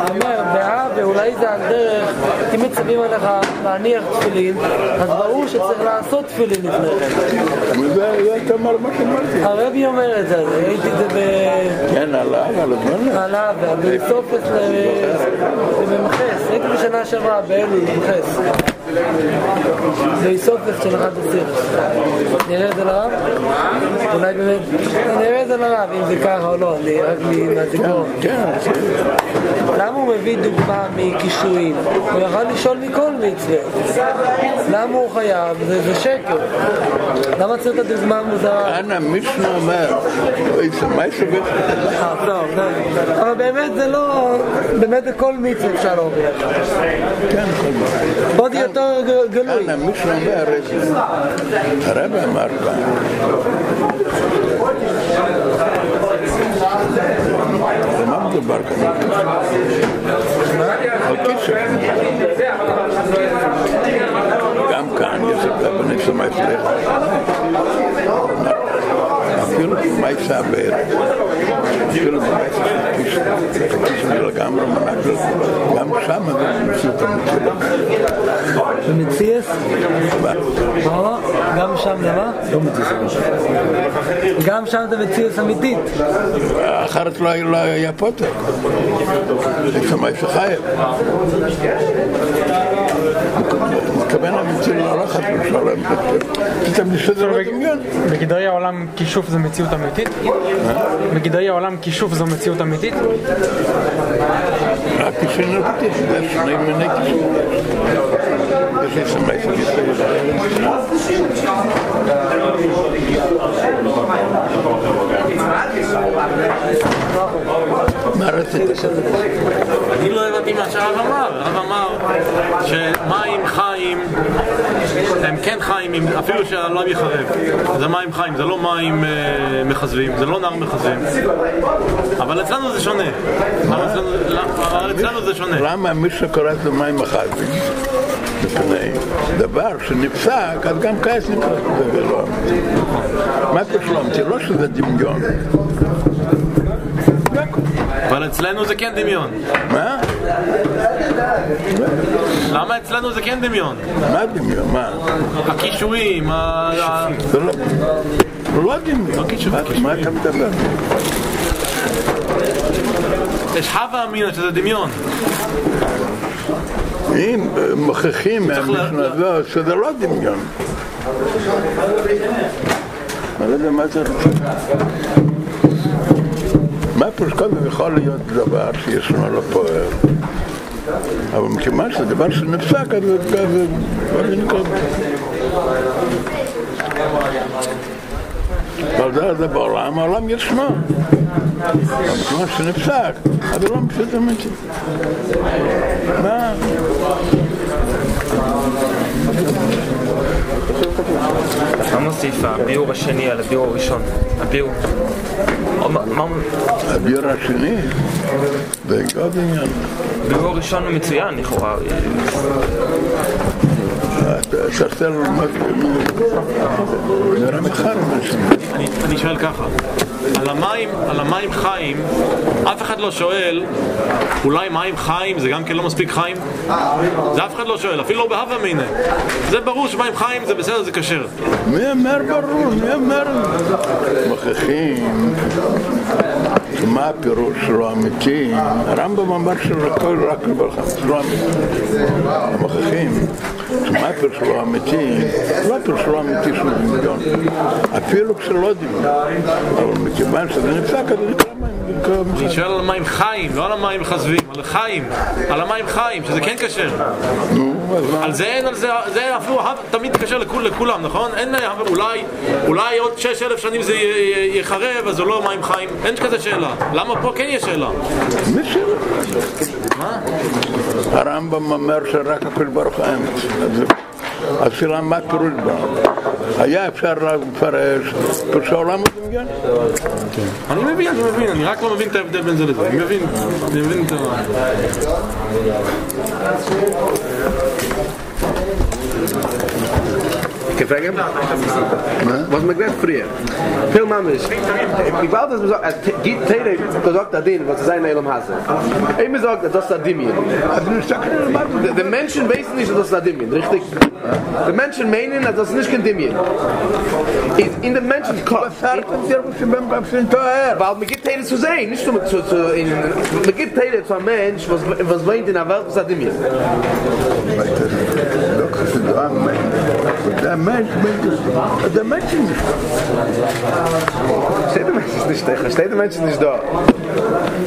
אומר, בעוול אולי זה על דרך, אם מצווים עליך להניח תפילין, אז ברור שצריך לעשות תפילין לפני כן. הרבי אומר את זה, ראיתי את זה ב... כן, עליו, על הזמן. על עוול, בסוף במחס, הייתי בשנה שעברה באלול, במחס. באיסופס של אחד הסירס. נראה את זה לרב? אולי באמת, נראה את זה לרב, אם זה ככה או לא, אני רק מהזיכרון. כן, למה הוא מביא דוגמה מקישואים? הוא יכול לשאול מכל מצווה. למה הוא חייב? זה, זה שקר. למה צריך את הדוגמה המוזרה? אנא מישנה אומר, זה מה? אה, טוב, טוב. אבל באמת זה לא... באמת בכל מצווה אפשר להוכיח. כן. עוד יותר גלוי. אנא מישנה אומר, הרב אמר פעם, על מה מדובר כאן? על כסף. גם כאן יש את הבני סמי סליחה. אפילו יסבר, אפילו לגמרי גם שם זה מציאות המציאות. במציאס? גם שם למה? לא מציאס. גם שם זה מציאס אמיתית. אחרת לא היה- פוטר. זה שמאי שחייב. בשלום. פתאום לסדר לו דמיון. בגדרי העולם כישוף זה מציאות אמיתית? בגדרי העולם כישוף זו מציאות אמיתית? רק כשאין אותי, זה שני מיני שחייב. מה רצית? אני לא הבנתי מה שהרב אמר. הרב אמר שמים חיים הם כן חיים אפילו שהעולם יחרב. זה מים חיים, זה לא מים אה, מכזבים, זה לא נער מכזבים. אבל אצלנו זה שונה. אצלנו- אבל אצלנו זה שונה. למה מי שקורא את מים החזים? מפני דבר שנפסק, אז גם כעס זה לא אמיתי. מה קשור אמיתי? לא שזה דמיון. אבל אצלנו זה כן דמיון. מה? למה אצלנו זה כן דמיון? מה דמיון? מה? הכישורים, ה- זה לא... לא דמיון. מה- אתה מדבר? יש הווה אמינא שזה דמיון. אם מוכיחים מהמשנה הזאת שזה לא דמיון. אני לא יודע מה זה. מה פירוש קודם יכול להיות דבר שישנו לא פועל. אבל מכיוון שזה דבר שנפסק, אז זה זה- זה נקרא... אבל זה זה בעולם, העולם ישנו. אבל מכיוון שנפסק, אז זה לא מציאות אמיתית. מה? מה מוסיף הביאור השני על הביאור הראשון? הביאור... הביור השני, זה עוד עניין. הביאור הראשון הוא מצוין לכאורה. נראה מחר. אני, אני שואל ככה, על המים, על המים חיים, אף אחד לא שואל, אולי מים חיים זה גם כן לא מספיק חיים? זה אף אחד לא שואל, אפילו לא בהווה מיניה. זה ברור שמים חיים זה בסדר, זה כשר. מי אומר ברור? מי אומר? מוכיחים מה הפירוש שלו אמיתי. הרמב"ם אמר שהכל רק לברכה, שלא אמיתי. מוכיחים שמה הפירוש שלו אמיתי, לא הפירוש שלו אמיתי שהוא דמיון. אפילו כשלא דמיון. אבל מכיוון שזה נפסק, אז זה נקרא מים. אני שואל על המים חיים, לא על המים חזבים, על חיים, על המים חיים, שזה כן כשר. על זה אין, על זה, זה אפילו תמיד כשר לכול, לכולם, נכון? אין, אולי, אולי עוד שש אלף שנים זה יחרב, אז זה לא מים חיים, אין כזה שאלה. למה פה כן יש שאלה? הרמב"ם אומר שרק הקדוש ברוך הוא אמת. אז- אז שאלה מה פירוש בה? היה אפשר לפרש פירוש העולם הוא דמיון? אני מבין, אני מבין, אני רק לא מבין את ההבדל בין זה לזה. אני מבין, אני מבין את ה... Fragen? Was man gesagt früher. Viel. Ich weiß, dass man sagt, es gibt Teile, gesagt hat den, was es ein Elam hasse. Ich mir sagt, das ist Adimien. Die Menschen wissen nicht, dass das Adimien, richtig? Die Menschen meinen, dass das nicht kein Dimien. In- In den Menschen Kopf. Weil man gibt Teile zu sehen, nicht nur zu, zu in, man gibt Teile zu einem Mensch, was, was wohnt in der Welt, was Adimien. Der Mensch, der Mensch ist Steht der Mensch ist nicht da, steht der Mensch ist nicht da.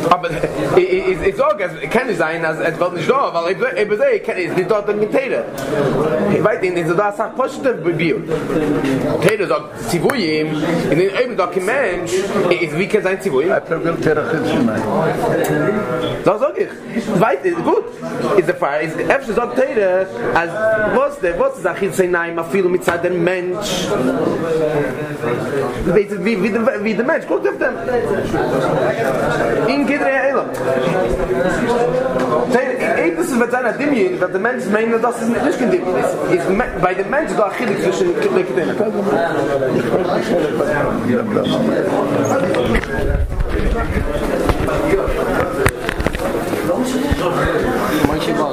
Aber ich, ich, ich sage, es kann nicht sein, es wird nicht da, weil ich, ich sehe, ich kann nicht dort mit Teile. Ich weiß nicht, so da sagt positive Bio. Teile sagt, Zivuyim, in den eben sagt ein Mensch, ist wie kann sein Zivuyim? So sag ich. Ich ist gut. Ist der Fall, ist, öfter sagt Teile, als, was der, was ist Achil Sinai, ma viel mit Zeit der Mensch. Weet je, wie, wie, de, wie de mens, guckt auf dem. In Gidre Elam. Ik das ist mit seiner Dimien, dass der Mensch meint, dass es nicht kein Dimien ist. ist me- Bei dem Mensch da Achillik zwischen Lekdenen. מה שבא.